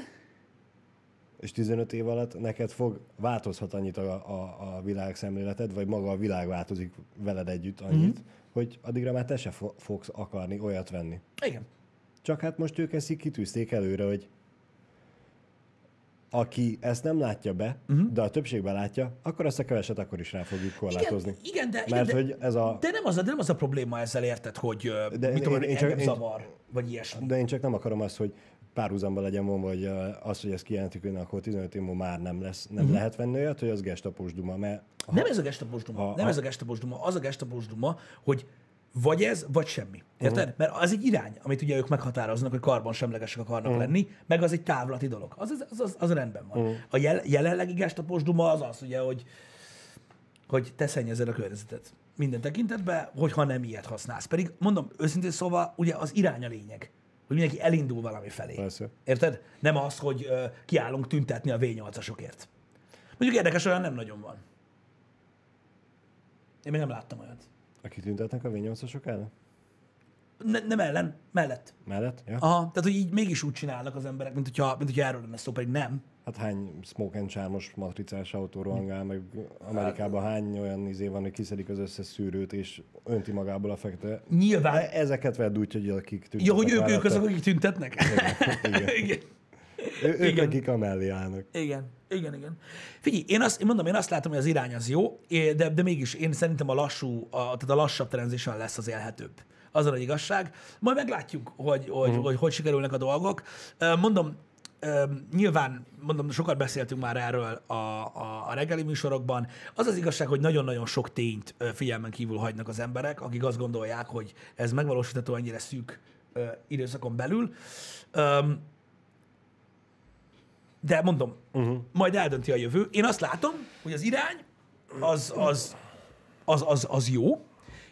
És 15 év alatt neked fog, változhat annyit a, a, a világszemléleted, vagy maga a világ változik veled együtt annyit, Mhm. mm-hmm. hogy addigra már te se fo- fogsz akarni olyat venni. Igen. Csak hát most ők ezt így kitűzték előre, hogy aki ezt nem látja be, uh-huh. de a többségben látja, akkor azt a keveset akkor is rá fogjuk korlátozni. Igen, igen, de, igen, Mert de, hogy ez a... de nem, az a, de nem az a probléma ezzel érted, hogy de mit tudom, én- én, én csak- én- zavar, vagy ilyesmi. De én csak nem akarom azt, hogy párhuzamba legyen vonva, hogy ö, az, hogy ezt kijelentik, hogy akkor 15 év múlva már nem lesz, nem Mhm. uh-huh. lehet venni olyat, hogy az gestapós duma, mert ha, Nem ez a gestapós duma, Ha- nem ha- ez a gestapós duma, az a gestapós duma, hogy vagy ez, vagy semmi. Érted? Uh-huh. Mert az egy irány, amit ugye ők meghatároznak, hogy karbonsemlegesek akarnak uh-huh. lenni, meg az egy távlati dolog. Az, az, az, az, az rendben van. Uh-huh. A jel, jelenlegi gestapós duma az az, ugye, hogy hogy te szennyezed a környezetet. Minden tekintetben, hogyha nem ilyet használsz. Pedig mondom, őszintén szóval, ugye az irány a lényeg. Hogy mindenki elindul valami felé. Persze. Érted? Nem az, hogy ö, kiállunk tüntetni a V8-asokért. Mondjuk érdekes, olyan nem nagyon van. Én még nem láttam olyat. Akik tüntetnek a V8-osok ellen? Ne, nem ellen, mellett. Mellett? Ja. Aha, tehát hogy így mégis úgy csinálnak az emberek, mint hogyha, mint hogyha erről lenne szó, pedig nem. Hát hány smoke and charmos matricás autó rohangál, meg Amerikában hány olyan izé van, hogy kiszedik az összes szűrőt, és önti magából a fekete. Nyilván. E- Ezeket vedd úgy, hogy akik tüntetnek Ja, hogy ők, ők azok, akik tüntetnek? [LAUGHS] Igen. igen. Ő, ők Igen. nekik a mellé állnak. Igen, igen, igen. Figyelj, én azt, én mondom, én azt látom, hogy az irány az jó, de, de mégis én szerintem a lassú, a, tehát a lassabb transition lesz az élhetőbb. Az a igazság. Majd meglátjuk, hogy hogy, uh-huh. hogy, hogy sikerülnek a dolgok. Mondom, nyilván, mondom, sokat beszéltünk már erről a, a, a reggeli műsorokban. Az az igazság, hogy nagyon-nagyon sok tényt figyelmen kívül hagynak az emberek, akik azt gondolják, hogy ez megvalósítható ennyire szűk ö, időszakon belül. Öm, de mondom, uh-huh. majd eldönti a jövő. Én azt látom, hogy az irány az, az, az, az, az jó,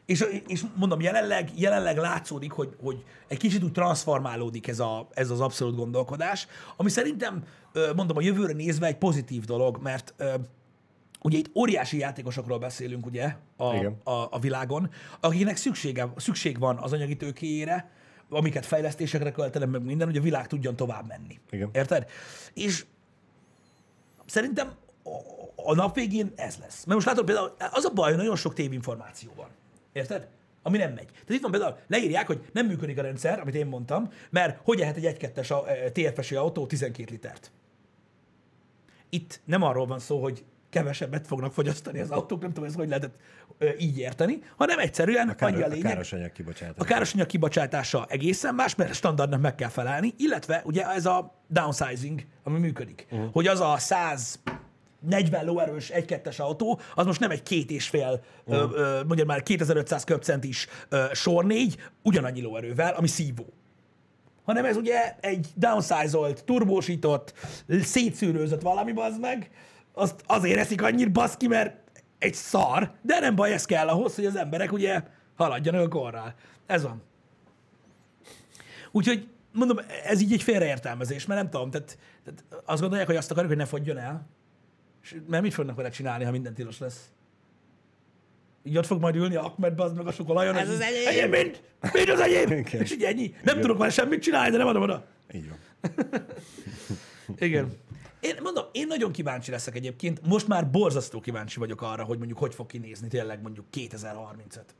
és, és mondom, jelenleg, jelenleg látszódik, hogy, hogy egy kicsit úgy transformálódik ez, a, ez az abszolút gondolkodás, ami szerintem, mondom, a jövőre nézve egy pozitív dolog, mert ugye itt óriási játékosokról beszélünk, ugye, a, Igen. a, a világon, akiknek szüksége, szükség van az anyagi tőkéjére, amiket fejlesztésekre költenek, meg minden, hogy a világ tudjon tovább menni. Igen. Érted? És szerintem a- a nap végén ez lesz. Mert most látod például, az a baj, hogy nagyon sok tévinformáció van. Érted? Ami nem megy. Tehát itt van például, leírják, hogy nem működik a rendszer, amit én mondtam, mert hogy lehet egy 1-2-es a- eh, TFS autó 12 litert. Itt nem arról van szó, hogy kevesebbet fognak fogyasztani az autók, nem tudom, ez hogy lehetett ö, így érteni, hanem egyszerűen A, kár, annyi a a lényeg, károsanyag kibocsátás. a károsanyag kibocsátása egészen más, mert standardnak meg kell felelni, illetve ugye ez a downsizing, ami működik. Uh-huh. Hogy az a 140 lóerős 1-2-es autó, az most nem egy két és fél, uh-huh. ö, ö, mondjam már 2500 köbcentis ö, sor négy, ugyanannyi lóerővel, ami szívó. Hanem ez ugye egy downsizolt, turbósított, szétszűrőzött valami, az meg, azt azért eszik annyit baszki, mert egy szar, de nem baj, ez kell ahhoz, hogy az emberek ugye haladjanak a korral. Ez van. Úgyhogy mondom, ez így egy félreértelmezés, mert nem tudom, tehát, tehát azt gondolják, hogy azt akarjuk, hogy ne fogjon el, és, mert mit fognak vele csinálni, ha minden tilos lesz? Így ott fog majd ülni Ahmed, az meg a sokolajon. Ez hogy az enyém! Enyém mind! Mind az enyém! És így ennyi. Nem tudok már semmit csinálni, de nem adom oda. Így van. [LAUGHS] Igen. Én mondom, én nagyon kíváncsi leszek egyébként. Most már borzasztó kíváncsi vagyok arra, hogy mondjuk hogy fog kinézni tényleg mondjuk 2035.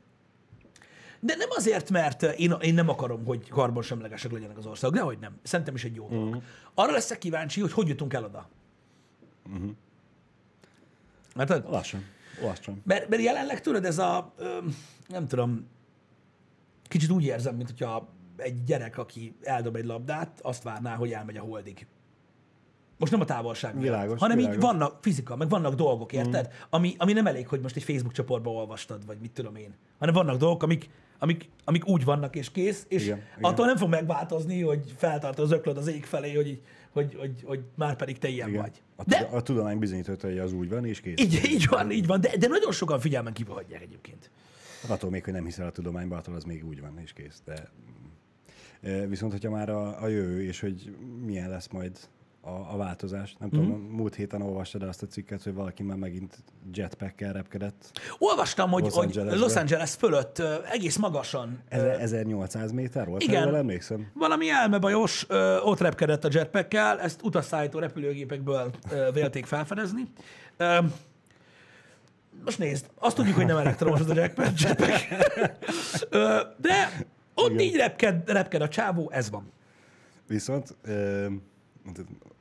De nem azért, mert én, én nem akarom, hogy karbonsemlegesek legyenek az országok, de hogy nem. Szerintem is egy jó dolog. Uh-huh. Arra leszek kíváncsi, hogy hogy jutunk el oda. Uh-huh. Mert, Lassan. Lassan. mert, mert jelenleg tudod, ez a, nem tudom, kicsit úgy érzem, mint hogyha egy gyerek, aki eldob egy labdát, azt várná, hogy elmegy a holdig. Most nem a távolság miatt, Világos, hanem így világos. vannak fizika, meg vannak dolgok, érted? Mm. Ami, ami nem elég, hogy most egy Facebook csoportba olvastad, vagy mit tudom én. Hanem vannak dolgok, amik, amik, amik úgy vannak és kész, és Igen, igen, igen. attól nem fog megváltozni, hogy feltart az öklöd az ég felé, hogy, így- hogy, hogy, hogy már pedig te ilyen Igen. vagy. A, De a tudomány bizonyította, hogy az úgy van, és kész. így, így van, így van, de, de nagyon sokan figyelmen kívül hagyják egyébként. Attól még, hogy nem hiszel a tudományba, attól az még úgy van, és kész. De viszont, hogyha már a, a jövő, és hogy milyen lesz majd a, a változás. Nem Mhm. mm. tudom, múlt héten olvastad azt a cikket, hogy valaki már megint jetpackkel repkedett. Olvastam, hogy Los Angelesbe. hogy Los Angeles fölött ö, egész magasan ö, Eze- 1800 méter volt? Igen. Erről emlékszem. valami elmebajos ö, ott repkedett a jetpackkel, ezt utasszállító repülőgépekből ö, vélték felfedezni. Ö, most nézd, azt tudjuk, hogy nem elektromos az a jetpack, jetpack. Ö, de ott Igen. így repked, repked a csávó, ez van. Viszont ö,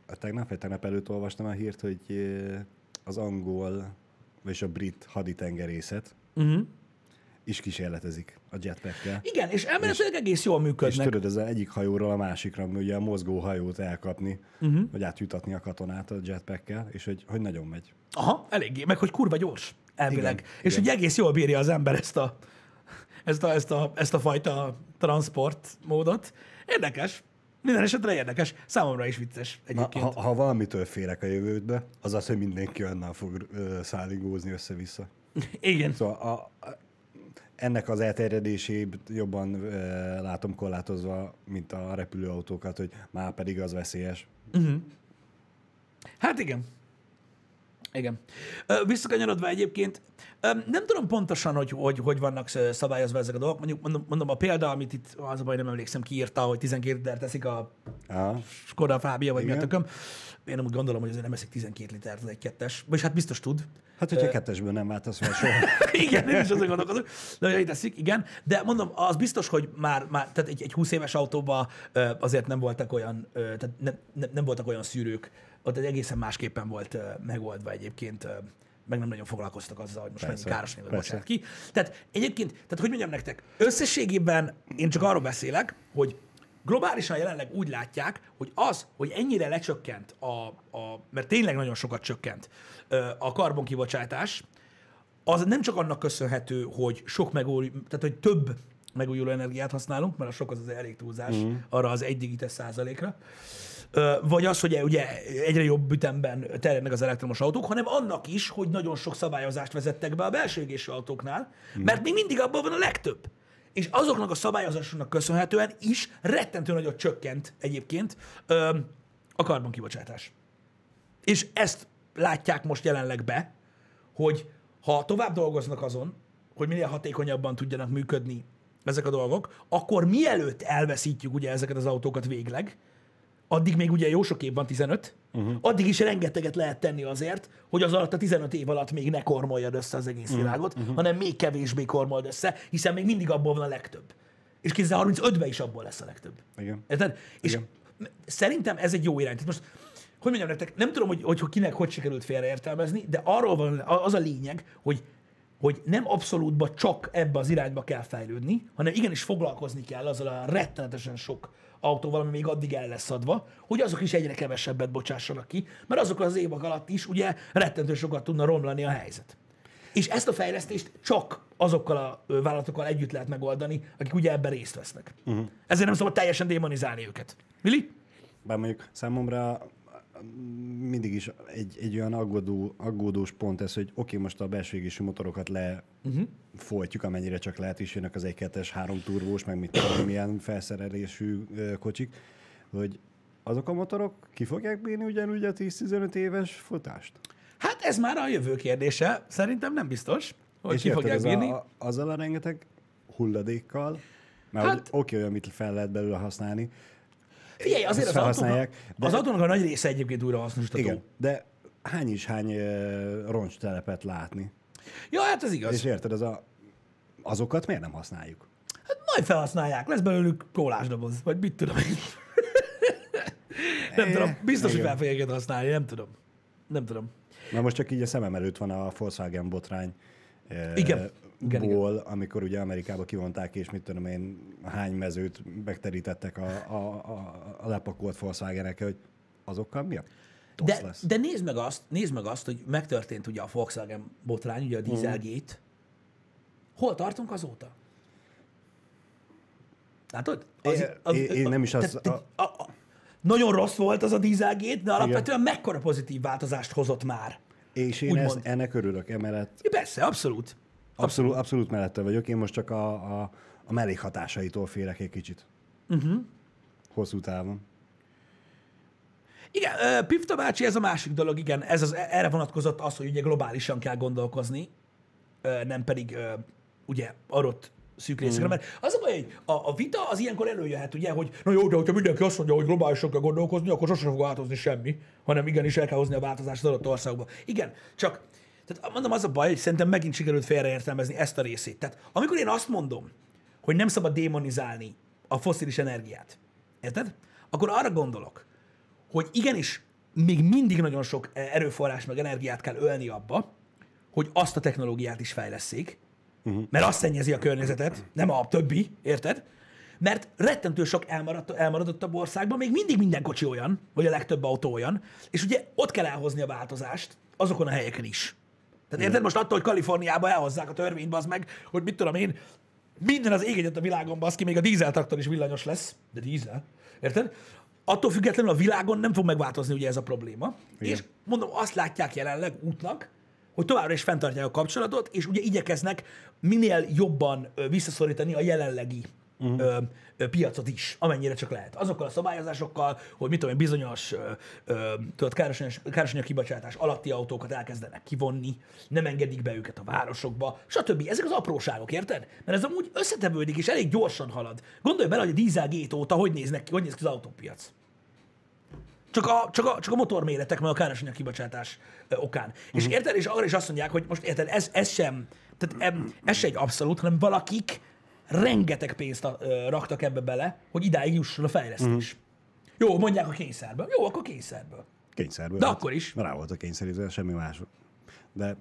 a tegnap, vagy tegnap előtt olvastam a hírt, hogy az angol, vagyis a brit haditengerészet Uh-huh. is kísérletezik a jetpackkel. Igen, és elméletileg egész jól És működnek. tudod, ez az egyik hajóról a másikra, ugye a mozgó hajót elkapni, uh-huh. vagy átjutatni a katonát a jetpackkel, és hogy, hogy nagyon megy. Aha, eléggé, meg hogy kurva gyors, elvileg. Igen, és igen. hogy egész jól bírja az ember ezt a, ezt a, ezt a, ezt a fajta transport módot. Érdekes. Minden esetre érdekes. Számomra is vicces Na, egyébként. ha, ha valamitől félek a jövődbe, az az, hogy mindenki annál fog ö, szállingózni össze-vissza. Igen. Szóval a, a, ennek az elterjedését jobban e, látom korlátozva, mint a repülőautókat, hogy már pedig az veszélyes. Hát igen. Igen. Visszakanyarodva egyébként, nem tudom pontosan, hogy, hogy hogy vannak szabályozva ezek a dolgok. Mondjuk mondom, mondom a példa, amit itt, az a baj, nem emlékszem, ki írta, hogy 12 liter teszik a Aha. Skoda Fábia, vagy mi a tököm. Én úgy gondolom, hogy azért nem eszik 12 litert az egy kettes. Vagyis hát biztos tud. Hát, hogyha kettesből nem váltasz fel soha. [LAUGHS] igen, én is azon gondolkozok. De hogy teszik, igen. De mondom, az biztos, hogy már, már tehát egy, egy 20 éves autóban azért nem voltak olyan, tehát nem, nem, nem voltak olyan szűrők, ott egy egészen másképpen volt megoldva egyébként, meg nem nagyon foglalkoztak azzal, hogy most mennyi káros persze. bocsánat ki. Tehát egyébként, tehát hogy mondjam nektek, összességében én csak arról beszélek, hogy globálisan jelenleg úgy látják, hogy az, hogy ennyire lecsökkent, a, a, mert tényleg nagyon sokat csökkent a karbonkibocsátás, az nem csak annak köszönhető, hogy sok megújuló, tehát hogy több megújuló energiát használunk, mert a sok az az elég túlzás mm. arra az egy digites százalékra, vagy az, hogy ugye egyre jobb ütemben terjednek az elektromos autók, hanem annak is, hogy nagyon sok szabályozást vezettek be a belső égésű autóknál, mert még mindig abban van a legtöbb. És azoknak a szabályozásoknak köszönhetően is rettentő nagyot csökkent egyébként a karbonkibocsátás. És ezt látják most jelenleg be, hogy ha tovább dolgoznak azon, hogy minél hatékonyabban tudjanak működni ezek a dolgok, akkor mielőtt elveszítjük ugye ezeket az autókat végleg, addig még ugye jó sok év van, 15, uh-huh. addig is rengeteget lehet tenni azért, hogy az alatt a 15 év alatt még ne kormoljad össze az egész világot, uh-huh. hanem még kevésbé kormold össze, hiszen még mindig abból van a legtöbb. És 2035-ben is abból lesz a legtöbb. Igen. Érted? És Igen. szerintem ez egy jó irány. Tehát most, hogy mondjam nektek, nem tudom, hogy, hogy kinek hogy sikerült félreértelmezni, de arról van az a lényeg, hogy hogy nem abszolútban csak ebbe az irányba kell fejlődni, hanem igenis foglalkozni kell azzal a rettenetesen sok autóval, ami még addig el lesz adva, hogy azok is egyre kevesebbet bocsássanak ki, mert azok az évek alatt is ugye rettentő sokat tudna romlani a helyzet. És ezt a fejlesztést csak azokkal a vállalatokkal együtt lehet megoldani, akik ugye ebben részt vesznek. Uh-huh. Ezért nem szabad teljesen démonizálni őket. Mili? Bár mondjuk számomra mindig is egy, egy olyan aggódó, aggódós pont ez, hogy oké, most a belső égésű motorokat le uh-huh. folytjuk, amennyire csak lehet, is jönnek az 1 három turvós, meg mit tudom, milyen felszerelésű kocsik, hogy azok a motorok ki fogják bírni ugyanúgy a 10-15 éves futást? Hát ez már a jövő kérdése. Szerintem nem biztos, hogy ki érted, fogják ez bírni. A, azzal a rengeteg hulladékkal, mert Hát- oké, olyan, mit fel lehet belőle használni, Figyelj, azért az autónak, de... az autónak a nagy része egyébként újra hasznosítható. igen, de hány is hány ö, roncstelepet látni? Ja, hát ez igaz. És érted, az a, azokat miért nem használjuk? Hát majd felhasználják, lesz belőlük kólásdoboz, vagy mit tudom én. [LAUGHS] nem tudom, biztos, hogy igen. fel fogják használni, nem tudom. Nem tudom. Na most csak így a szemem előtt van a Volkswagen botrány. eh, Igen. Igen, igen. ból, amikor ugye Amerikába kivonták, és mit tudom én, hány mezőt megterítettek a, a, a, a lepakolt volkswagen hogy azokkal mi a De, lesz? de nézd meg azt, nézd meg azt, hogy megtörtént ugye a Volkswagen botrány, ugye a Dieselgate. Hol tartunk azóta? Látod? Én- én- én nem is az- tehát- tehát a, a, nagyon rossz volt az a Dieselgate, de alapvetően mekkora pozitív változást hozott már. És én ezt, ennek örülök, emellett Ja, persze, abszolút. Abszolút, abszolút mellette vagyok, én most csak a, a, a mellékhatásaitól félek egy kicsit. Uh-huh. Hosszú távon. Igen, Pifta bácsi, ez a másik dolog, igen, ez az, erre vonatkozott az, hogy ugye globálisan kell gondolkozni, nem pedig ugye adott szűk részekre, mert az a baj, hogy a, a vita az ilyenkor előjöhet, ugye, hogy na jó, de hogyha mindenki azt mondja, hogy globálisan kell gondolkozni, akkor sosem fog változni semmi, hanem igenis el kell hozni a változást az adott országba. Igen, csak tehát mondom, az a baj, hogy szerintem megint sikerült félreértelmezni ezt a részét. Tehát amikor én azt mondom, hogy nem szabad démonizálni a foszilis energiát, érted? Akkor arra gondolok, hogy igenis még mindig nagyon sok erőforrás meg energiát kell ölni abba, hogy azt a technológiát is fejleszék, uh-huh. mert azt szennyezi a környezetet, nem a többi, érted? Mert rettentő sok elmaradt, elmaradottabb országban még mindig minden kocsi olyan, vagy a legtöbb autó olyan, és ugye ott kell elhozni a változást azokon a helyeken is. Tehát érted most attól, hogy Kaliforniába elhozzák a törvényt, az meg, hogy mit tudom én, minden az ég egyet a világon, baszki, még a dízeltraktor is villanyos lesz, de dízel, érted? Attól függetlenül a világon nem fog megváltozni ugye ez a probléma. Igen. És mondom, azt látják jelenleg útnak, hogy továbbra is fenntartják a kapcsolatot, és ugye igyekeznek minél jobban visszaszorítani a jelenlegi uh-huh. ö, ö, piacot is, amennyire csak lehet. Azokkal a szabályozásokkal, hogy mit tudom én, bizonyos ö, ö, tudod, károsanyag, károsanyag kibocsátás alatti autókat elkezdenek kivonni, nem engedik be őket a városokba, stb. Ezek az apróságok, érted? Mert ez amúgy összetevődik, és elég gyorsan halad. Gondolj bele, hogy a Dieselgate óta hogy néznek ki, hogy néz ki az autópiac. Csak a, csak a, csak a motorméretek, meg a károsanyag kibocsátás ö, okán. Uh-huh. És érted, és arra is azt mondják, hogy most érted, ez, ez sem, tehát em, ez sem egy abszolút, hanem valakik rengeteg pénzt ö, raktak ebbe bele, hogy idáig jusson a fejlesztés. Uh-huh. Jó, mondják a kényszerből. Jó, akkor kényszerből. Kényszerből. De akkor is. Rá volt a kényszerítve, semmi más. De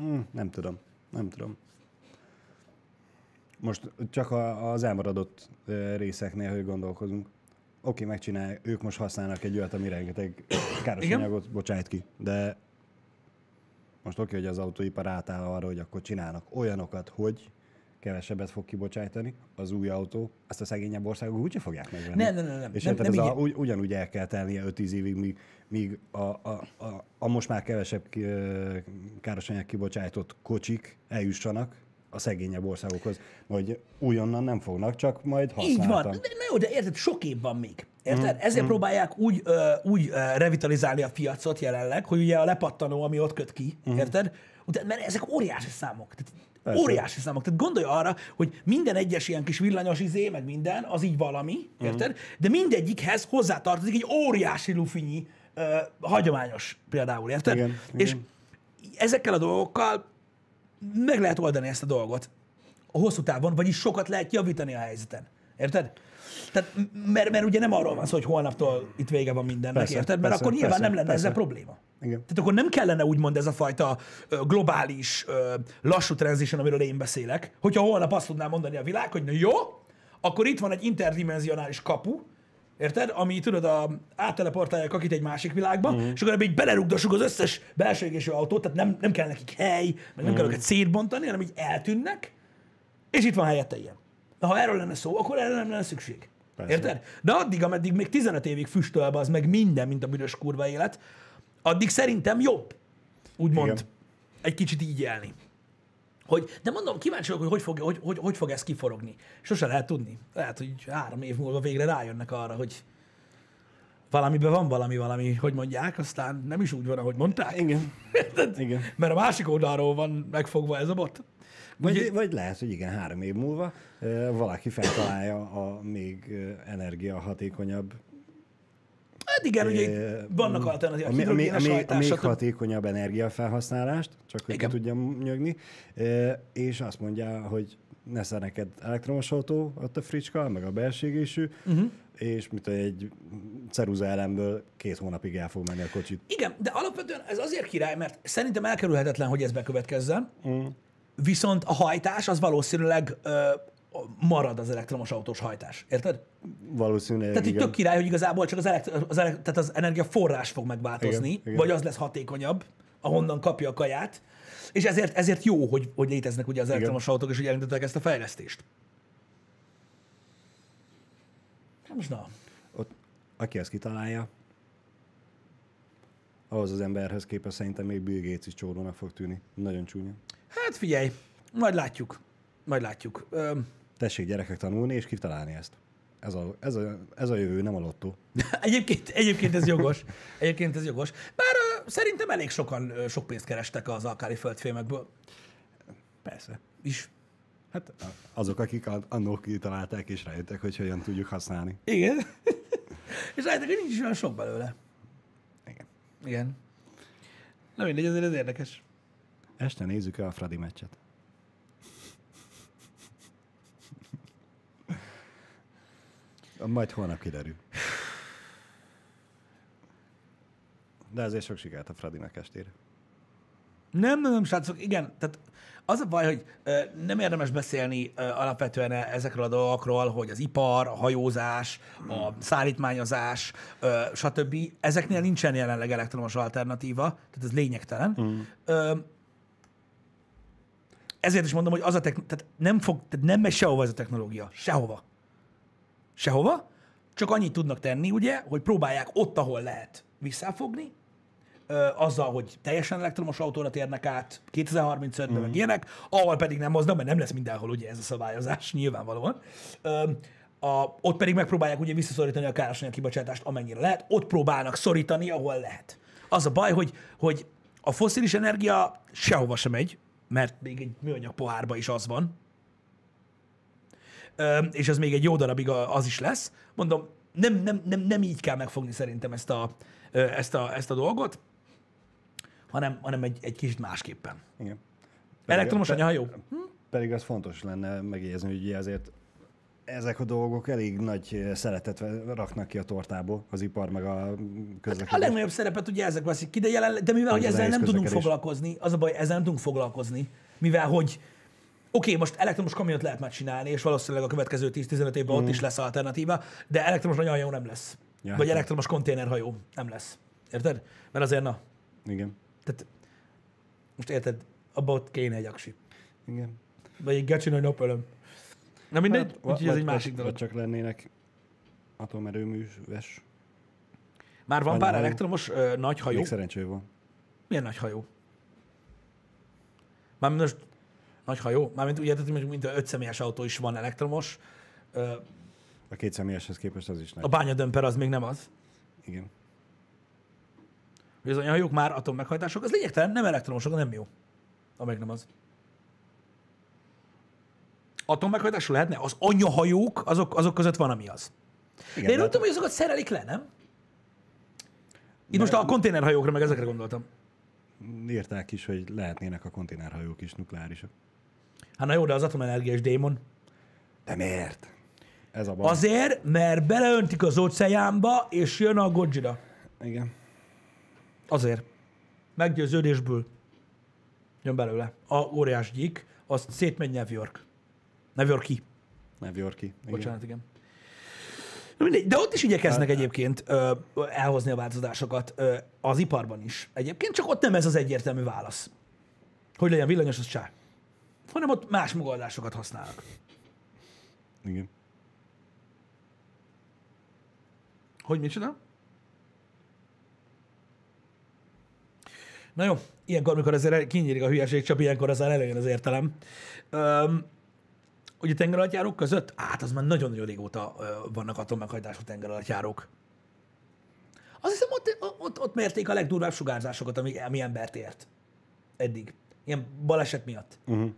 mm, nem tudom, nem tudom. Most csak a, az elmaradott részeknél, hogy gondolkozunk. Oké, megcsinálják, ők most használnak egy olyat, ami rengeteg káros Igen. anyagot bocsájt ki, de most oké, hogy az autóipar átáll arra, hogy akkor csinálnak olyanokat, hogy kevesebbet fog kibocsájtani az új autó, azt a szegényebb országok úgyse fogják megvenni. Nem, nem, nem, nem. És Nem- nem, ez a, ugy, ugyanúgy el kell telnie 5-10 évig, míg, míg a, a, a, a most már kevesebb károsanyag kibocsájtott kocsik eljussanak a szegényebb országokhoz, hogy újonnan nem fognak, csak majd Így van. De, na jó, de érted, sok év van még. Érted? Ezért próbálják úgy, ö, úgy ö, revitalizálni a piacot jelenleg, hogy ugye a lepattanó, ami ott köt ki, érted? Utána, mert ezek óriási számok. Tehát Persze. óriási számok. Tehát gondolj arra, hogy minden egyes ilyen kis villanyos izé, meg minden, az így valami, érted? De mindegyikhez hozzátartozik egy óriási lufinyi, ö, hagyományos például, érted? Igen, És igen. ezekkel a dolgokkal meg lehet oldani ezt a dolgot a hosszú távon, vagyis sokat lehet javítani a helyzeten. Érted? Tehát, mert, mert ugye nem arról van szó, hogy holnaptól itt vége van mindennek, Persze, érted? Mert persze, akkor nyilván persze, nem lenne persze. ezzel probléma. Igen. Tehát akkor nem kellene úgymond ez a fajta globális, lassú transition, amiről én beszélek, hogyha holnap azt tudná mondani a világ, hogy na jó, akkor itt van egy interdimenzionális kapu, Érted? Ami tudod, a, átteleportálják akit egy másik világba, Mhm. mm. és akkor ebbe így belerugdassuk az összes belső égésű autót, tehát nem, nem kell nekik hely, meg nem Mhm. kell őket szétbontani, hanem így eltűnnek, és itt van helyette ilyen. De ha erről lenne szó, akkor erre nem lenne szükség. Persze. Érted? De addig, ameddig még 15 évig füstölbe az meg minden, mint a büdös kurva élet, addig szerintem jobb, úgymond, Igen. egy kicsit így élni. Hogy, de mondom, kíváncsi vagyok, hogy hogy fog, hogy, hogy, hogy fog ez kiforogni. Sose lehet tudni. Lehet, hogy három év múlva végre rájönnek arra, hogy valamiben van valami, valami, hogy mondják, aztán nem is úgy van, ahogy mondták. Igen. [LAUGHS] Érted? Igen. Mert a másik oldalról van megfogva ez a bot. Vagy, Ugye- vagy lehet, hogy igen, három év múlva valaki feltalálja a még energiahatékonyabb Hát igen, ugye Ö, vannak a, alternatívák, mi- a, a, a hajtás, még hatékonyabb energiafelhasználást, csak hogy ki tudjam nyögni, és azt mondja, hogy ne szer neked elektromos autó ott a fricska, meg a belségésű, Mhm. uh-huh. és mit tudom, egy ceruza elemből két hónapig el fog menni a kocsit. Igen, de alapvetően ez azért király, mert szerintem elkerülhetetlen, hogy ez bekövetkezzen, mm. viszont a hajtás az valószínűleg ö, marad az elektromos autós hajtás. Érted? Valószínűleg Tehát igen. tök király, hogy igazából csak az, elekt- az, elekt- tehát az energiaforrás fog megváltozni, Igen, igen. vagy az lesz hatékonyabb, ahonnan kapja a kaját, és ezért, ezért jó, hogy, hogy léteznek ugye az elektromos autók, és hogy elindították ezt a fejlesztést. Hát Most na, Ott, aki ezt kitalálja, ahhoz az emberhez képest szerintem még Bill Gates is csórónak fog tűnni. Nagyon csúnya. hát figyelj, majd látjuk. Majd látjuk. Öm, Tessék gyerekek tanulni és kitalálni ezt. Ez a, ez a, ez a jövő, nem a lottó. [LAUGHS] Egyébként, egyébként ez jogos. Egyébként ez jogos. Bár ö, szerintem elég sokan ö, sok pénzt kerestek az alkáli földfémekből Persze. is. Hát azok, akik a- annól kitalálták és rájöttek, hogy hogyan tudjuk használni. Igen. [LAUGHS] És rájöttek, hogy nincs is olyan sok belőle. Igen. Igen. Na mindegy, azért ez érdekes. Este nézzük el a Fradi meccset. Majd holnap kiderül. De azért sok sikert a Fradinak estére. Nem, nem, nem, srácok, igen. Tehát az a baj, hogy ö, nem érdemes beszélni ö, alapvetően ezekről a dolgokról, hogy az ipar, a hajózás, a szállítmányozás, ö, stb. Ezeknél nincsen jelenleg elektromos alternatíva, tehát ez lényegtelen. Mm. Ö, ezért is mondom, hogy az a techn- tehát nem fog, tehát nem megy sehova ez a technológia. Sehova. Sehova. Csak annyit tudnak tenni, ugye, hogy próbálják ott, ahol lehet visszafogni, ö, azzal, hogy teljesen elektromos autóra térnek át 2035-ben, mm. meg ilyenek, ahol pedig nem hoznak, mert nem lesz mindenhol ugye ez a szabályozás, [LAUGHS] nyilvánvalóan. Ö, a, ott pedig megpróbálják ugye visszaszorítani a károsanyag kibocsátást, amennyire lehet. Ott próbálnak szorítani, ahol lehet. Az a baj, hogy, hogy a foszilis energia sehova sem megy, mert még egy műanyag pohárba is az van, és ez még egy jó darabig a- az is lesz. Mondom, nem, nem, nem, nem így kell megfogni szerintem ezt a, ezt a, ezt a dolgot, hanem, hanem egy, egy kicsit másképpen. Igen. Elektromos pe- anyahajó? Pedig az fontos lenne megjegyezni, hogy ugye azért ezek a dolgok elég nagy szeretet raknak ki a tortából, az ipar meg a A közlekedés. legnagyobb szerepet ugye ezek veszik ki, de, jelen, de mivel hogy ezzel nem tudunk foglalkozni, az a baj, ezzel nem tudunk foglalkozni, mivel hogy Oké, most elektromos kamiont lehet már csinálni, és valószínűleg a következő 10-15 évben mm. ott is lesz alternatíva, de elektromos anyahajó nem lesz. Ja, Vagy hát. elektromos konténerhajó nem lesz. Érted? Mert azért na, Igen. tehát most érted, abba ott kéne egy aksi. Igen. Vagy egy gecsi nagy napölöm. Na mindegy, hát, úgyhogy ez egy másik dolog. Csak lennének atomerőműves. Már van pár elektromos ö, nagy hajó. Még szerencsé van. Milyen nagy hajó? Mármint most nagy hajó, mármint ugye, tehát mondjuk mint öt személyes autó is van elektromos, A két személyeshez képest az is nagy. a bányadömper az még nem az. Igen. Hogy az anyahajók már atommeghajtások, az lényegtelen, nem elektromosok, nem jó. Amelyik nem az. Atommeghajtású lehetne? Az anyahajók, azok, azok között van, ami az. Igen, De én úgy tudom, hogy azokat szerelik le, nem? Itt most a konténerhajókra, meg ezekre gondoltam. írták is, hogy lehetnének a konténerhajók is nukleárisak. Hát na jó, de az atomenergia is démon. De miért? Ez a baj. Azért, mert beleöntik az óceánba, és jön a Godzilla. Igen. Azért. Meggyőződésből jön belőle. A óriás gyík, azt szétmegy New York. New Yorki. New Yorki. Igen. Bocsánat, igen. Na mindegy, de ott is igyekeznek egyébként ö, elhozni a változásokat ö, az iparban is. Egyébként csak ott nem ez az egyértelmű válasz. Hogy legyen villanyos, az csá. Hanem ott más megoldásokat használnak. Igen. Hogy micsoda? Na jó, ilyenkor, amikor azért kinyírik a hülyeség, csak ilyenkor aztán előjön az értelem. Öm, ugye tengeralattjárók között? Hát az már nagyon-nagyon régóta ö, vannak atommeghajtású tengeralattjárók. Azt hiszem, ott, ott, ott mérték a legdurvább sugárzásokat, ami, ami embert ért. Eddig. Ilyen baleset miatt. Uh-huh.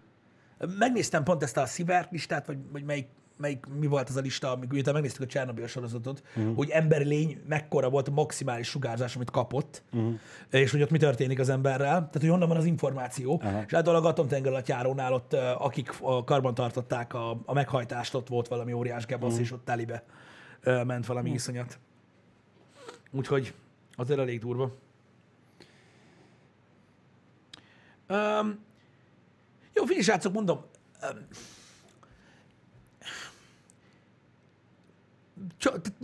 Megnéztem pont ezt a Szivert listát, vagy, vagy melyik, melyik, mi volt az a lista, amikor utána megnéztük a Csernobyl sorozatot, uh-huh. hogy emberi lény mekkora volt a maximális sugárzás, amit kapott, uh-huh. és hogy ott mi történik az emberrel, tehát hogy honnan van az információ. Aha. És általában a atomtengeralattjárónál ott, akik a karban tartották a, a meghajtást, ott volt valami óriás gebasz, uh-huh. és ott telibe ment valami uh-huh. iszonyat. Úgyhogy azért elég durva. Um, jó, figyelj, srácok, mondom,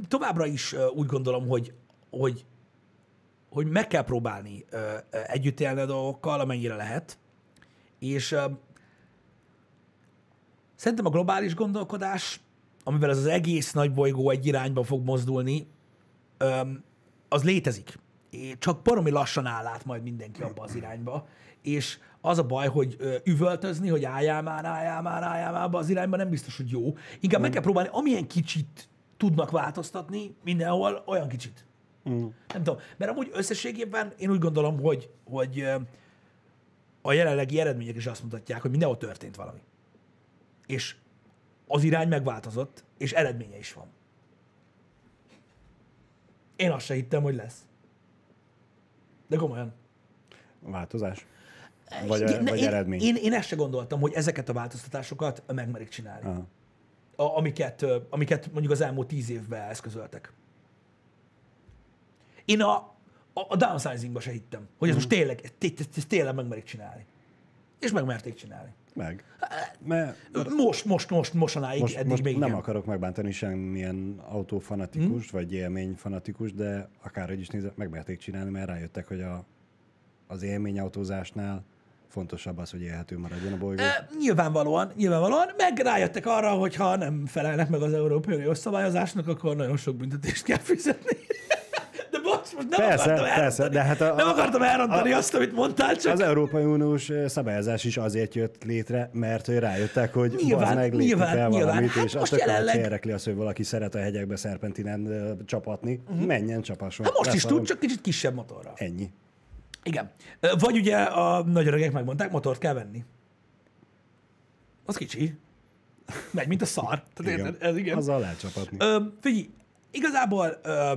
továbbra is úgy gondolom, hogy, hogy, hogy meg kell próbálni együtt élni a dolgokkal, amennyire lehet, és szerintem a globális gondolkodás, amivel ez az egész nagy bolygó egy irányba fog mozdulni, az létezik. Csak baromi lassan áll át majd mindenki abba az irányba. És az a baj, hogy üvöltözni, hogy álljál már, álljál már, álljál már az irányba, nem biztos, hogy jó. Inkább meg kell próbálni, amilyen kicsit tudnak változtatni mindenhol, olyan kicsit. Uh-huh. Nem tudom, mert amúgy összességében én úgy gondolom, hogy, hogy a jelenlegi eredmények is azt mutatják, hogy mindenhol történt valami. És az irány megváltozott, és eredménye is van. Én azt se hittem, hogy lesz. De komolyan. Változás? Vagy, Igen, ne, vagy én, eredmény? Én, én ezt se gondoltam, hogy ezeket a változtatásokat megmerik csinálni. Aha. A, amiket, amiket mondjuk az elmúlt tíz évben eszközöltek. Én a, a, a downsizingba se hittem, hogy ez most tényleg, ezt, ezt, tényleg megmerik csinálni. És megmerték csinálni. Meg. Mert Most, most, most, mostanáig, most, eddig most még nem igen. akarok megbántani semmilyen autófanatikus, Hm? vagy élményfanatikus, de akárhogy is nézve, megmerték csinálni, mert rájöttek, hogy a, az élményautózásnál fontosabb az, hogy élhető maradjon a bolygó. E, nyilvánvalóan, nyilvánvalóan, meg rájöttek arra, hogy ha nem felelnek meg az Európai Uniós szabályozásnak, akkor nagyon sok büntetést kell fizetni. [LAUGHS] De bocs, most nem Persze, akartam elrontani. persze, de hát a- nem akartam elrontani a- azt, amit mondtál, csak Az Európai Uniós szabályozás is azért jött létre, mert hogy rájöttek, hogy Nyilván, meg nyilván, kell nyilván. valamit, Hát és most azt jelenleg... érdekli az, hogy valaki szeret a hegyekbe szerpentinen csapatni, uh-huh. menjen, csapasson. hát most Lesz is tud, csak kicsit kisebb motorral. Ennyi. Igen. Vagy ugye a nagy öregek megmondták, motort kell venni. Az kicsi. Megy, mint a szar. Tehát Igen. Ez igen. Azzal lehet csapatni. Ö, figyelj, igazából ö,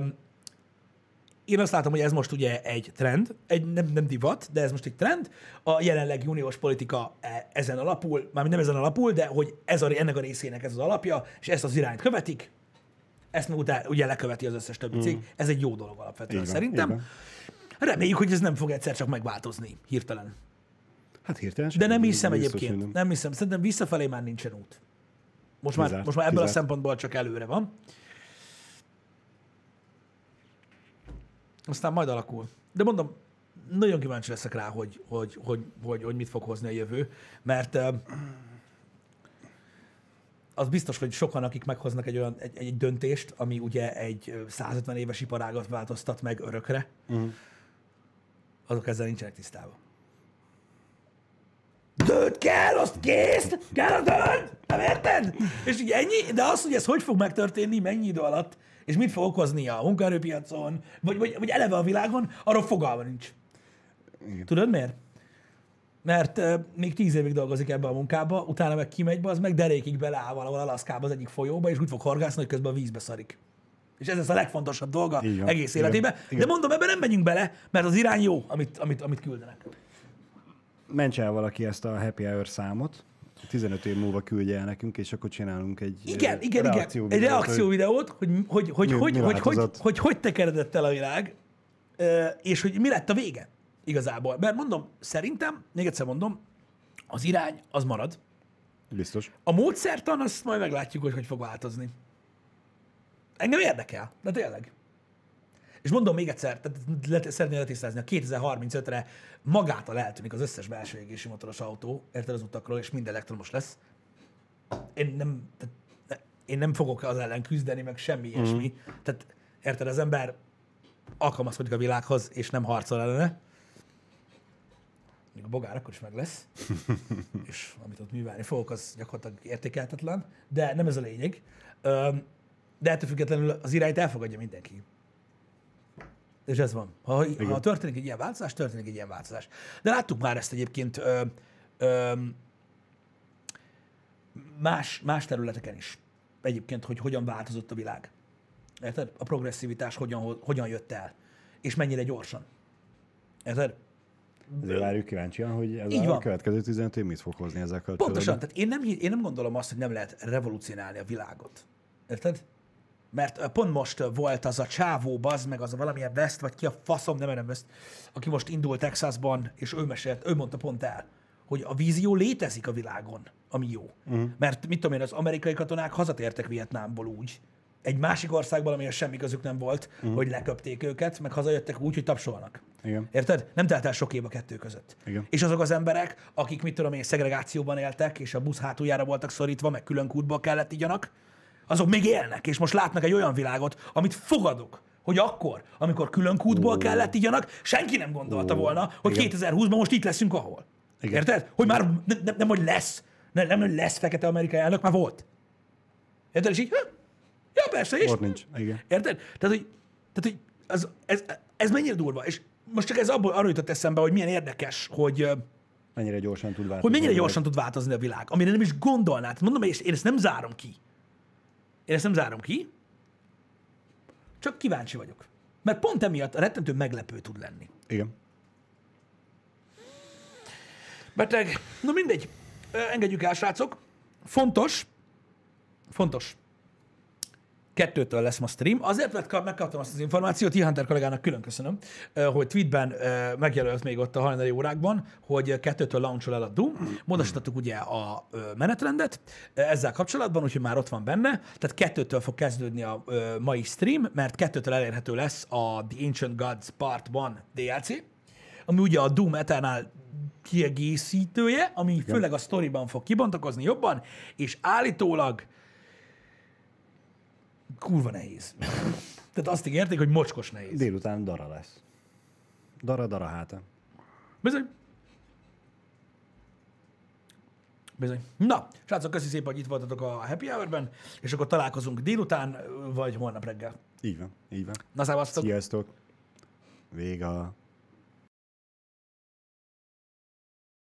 én azt látom, hogy ez most ugye egy trend, egy nem, nem divat, de ez most egy trend. A jelenlegi uniós politika e- ezen alapul, mármint nem ezen alapul, de hogy ez a, ennek a részének ez az alapja, és ezt az irányt követik, ezt meg utána ugye leköveti az összes többi cég. Ez egy jó dolog alapvetően van, szerintem. van. Reméljük, hogy ez nem fog egyszer csak megváltozni hirtelen. Hát hirtelen De nem hiszem biztos, egyébként. nem. Nem hiszem. Szerintem visszafelé már nincsen út. Most már, Kizárt, most már ebből a kizárt. szempontból csak előre van. Aztán majd alakul. De mondom, nagyon kíváncsi leszek rá, hogy, hogy, hogy, hogy, hogy mit fog hozni a jövő, mert az biztos, hogy sokan, akik meghoznak egy olyan egy, egy döntést, ami ugye egy ö, 150 éves iparágat változtat meg örökre, uh-huh. Azok ezzel nincsenek tisztában. Dönt kell, azt kész, kell a dönt, nem érted? És így ennyi, de az, hogy ez hogy fog megtörténni, mennyi idő alatt, és mit fog okozni a munkaerőpiacon, vagy, vagy, vagy eleve a világon, arról fogalma nincs. Igen. Tudod miért? Mert uh, még tíz évig dolgozik ebbe a munkába, utána meg kimegy be, az meg derékig beleáll valahol Alaszkába az egyik folyóba, és úgy fog horgászni, hogy közben a vízbe szarik. És ez lesz a legfontosabb dolga van. egész Igen. életében. Igen. De mondom, ebben nem megyünk bele, mert az irány jó, amit, amit, amit küldenek. Mentse el valaki ezt a happy hour számot, 15 év múlva küldje el nekünk, és akkor csinálunk egy Igen, igen, igen. reakció Egy videót, reakció videót, hogy hogy, hogy, Mi- hogy, mi hogy, hogy, hogy, hogy tekeredett el a világ, és hogy mi lett a vége igazából. Mert mondom, szerintem, még egyszer mondom, az irány az marad. Biztos. A módszertan, azt majd meglátjuk, hogy hogy fog változni. Engem érdekel, de tényleg. És mondom még egyszer, tehát szeretném letisztázni, a 2035-re magától eltűnik az összes belső égési motoros autó, érted az utakról, és mind elektromos lesz. Én nem, tehát, én nem fogok az ellen küzdeni, meg semmi ilyesmi. Tehát érted, az ember alkalmazkodik a világhoz, és nem harcol ellene. Még a bogár akkor is meg lesz, [LAUGHS] és amit ott művelni fogok, az gyakorlatilag értékeltetlen, de nem ez a lényeg. Öm, De ettől függetlenül az irányt elfogadja mindenki. És ez van. Ha, ha történik egy ilyen változás, történik egy ilyen változás. De láttuk már ezt egyébként ö, ö, más, más területeken is. Egyébként, hogy hogyan változott a világ. Érted? A progresszivitás hogyan, hogyan jött el. És mennyire gyorsan. Érted? Ezért várjuk kíváncsian, hogy ez Így a van. következő 15 év mit fog hozni ezzel kapcsolatban. Pontosan. Tehát én nem, én nem gondolom azt, hogy nem lehet revolucionálni a világot. Érted? Mert pont most volt az a csávó, bazd meg, az a valamilyen West, vagy ki a faszom, nem nem West, aki most indult Texasban, és ő mesélt, ő mondta pont el, hogy a vízió létezik a világon, ami jó. Uh-huh. Mert mit tudom én, az amerikai katonák hazatértek Vietnámból úgy, egy másik országból, amihez semmi közük nem volt, uh-huh. hogy leköpték őket, meg hazajöttek úgy, hogy tapsolnak. Igen. Érted? Nem telt el sok év a kettő között. Igen. És azok az emberek, akik, mit tudom én, szegregációban éltek, és a busz hátuljára voltak szorítva, meg külön kútból kellett igyanak, azok még élnek, és most látnak egy olyan világot, amit fogadok, hogy akkor, amikor külön kútból kellett igyanak, senki nem gondolta volna, hogy Igen. 2020-ban most itt leszünk ahol. Igen. Érted? Hogy már nem, nem, nem hogy lesz, nem, nem, hogy lesz fekete amerikai elnök, már volt. Érted? És így, "Ha, ja persze, és Ott nincs. Igen. Érted? Tehát, hogy, tehát, hogy ez, ez, ez mennyire durva. És most csak ez abból arra jutott eszembe, hogy milyen érdekes, hogy, Mennyire gyorsan tud változni. hogy mennyire gyorsan tud változni a világ, amire nem is gondolnád. Mondom, és én ezt nem zárom ki. Én ezt nem zárom ki, csak kíváncsi vagyok. Mert pont emiatt rettentő meglepő tud lenni. Igen. Beteg. Na mindegy. Engedjük el, srácok. Fontos, fontos. Kettőtől lesz ma stream. Azért, mert kap- megkaptam azt az információt, T. Hunter kollégának külön köszönöm, hogy tweetben megjelölt még ott a hajnali órákban, hogy kettőtől launchol el a Doom. Módosítottuk ugye a menetrendet ezzel kapcsolatban, úgyhogy már ott van benne. Tehát kettőtől fog kezdődni a mai stream, mert kettőtől elérhető lesz a The Ancient Gods Part 1 DLC, ami ugye a Doom Eternal kiegészítője, ami főleg a storyban fog kibontakozni jobban, és állítólag kurva nehéz. Tehát azt ígérték, hogy mocskos nehéz. Délután dara lesz. Dara, dara háta. Bizony. Bizony. Na, srácok, köszi szépen, hogy itt voltatok a Happy Hour-ben, és akkor találkozunk délután, vagy holnap reggel. Így van, így van. Na, szevasztok! Sziasztok! Vége.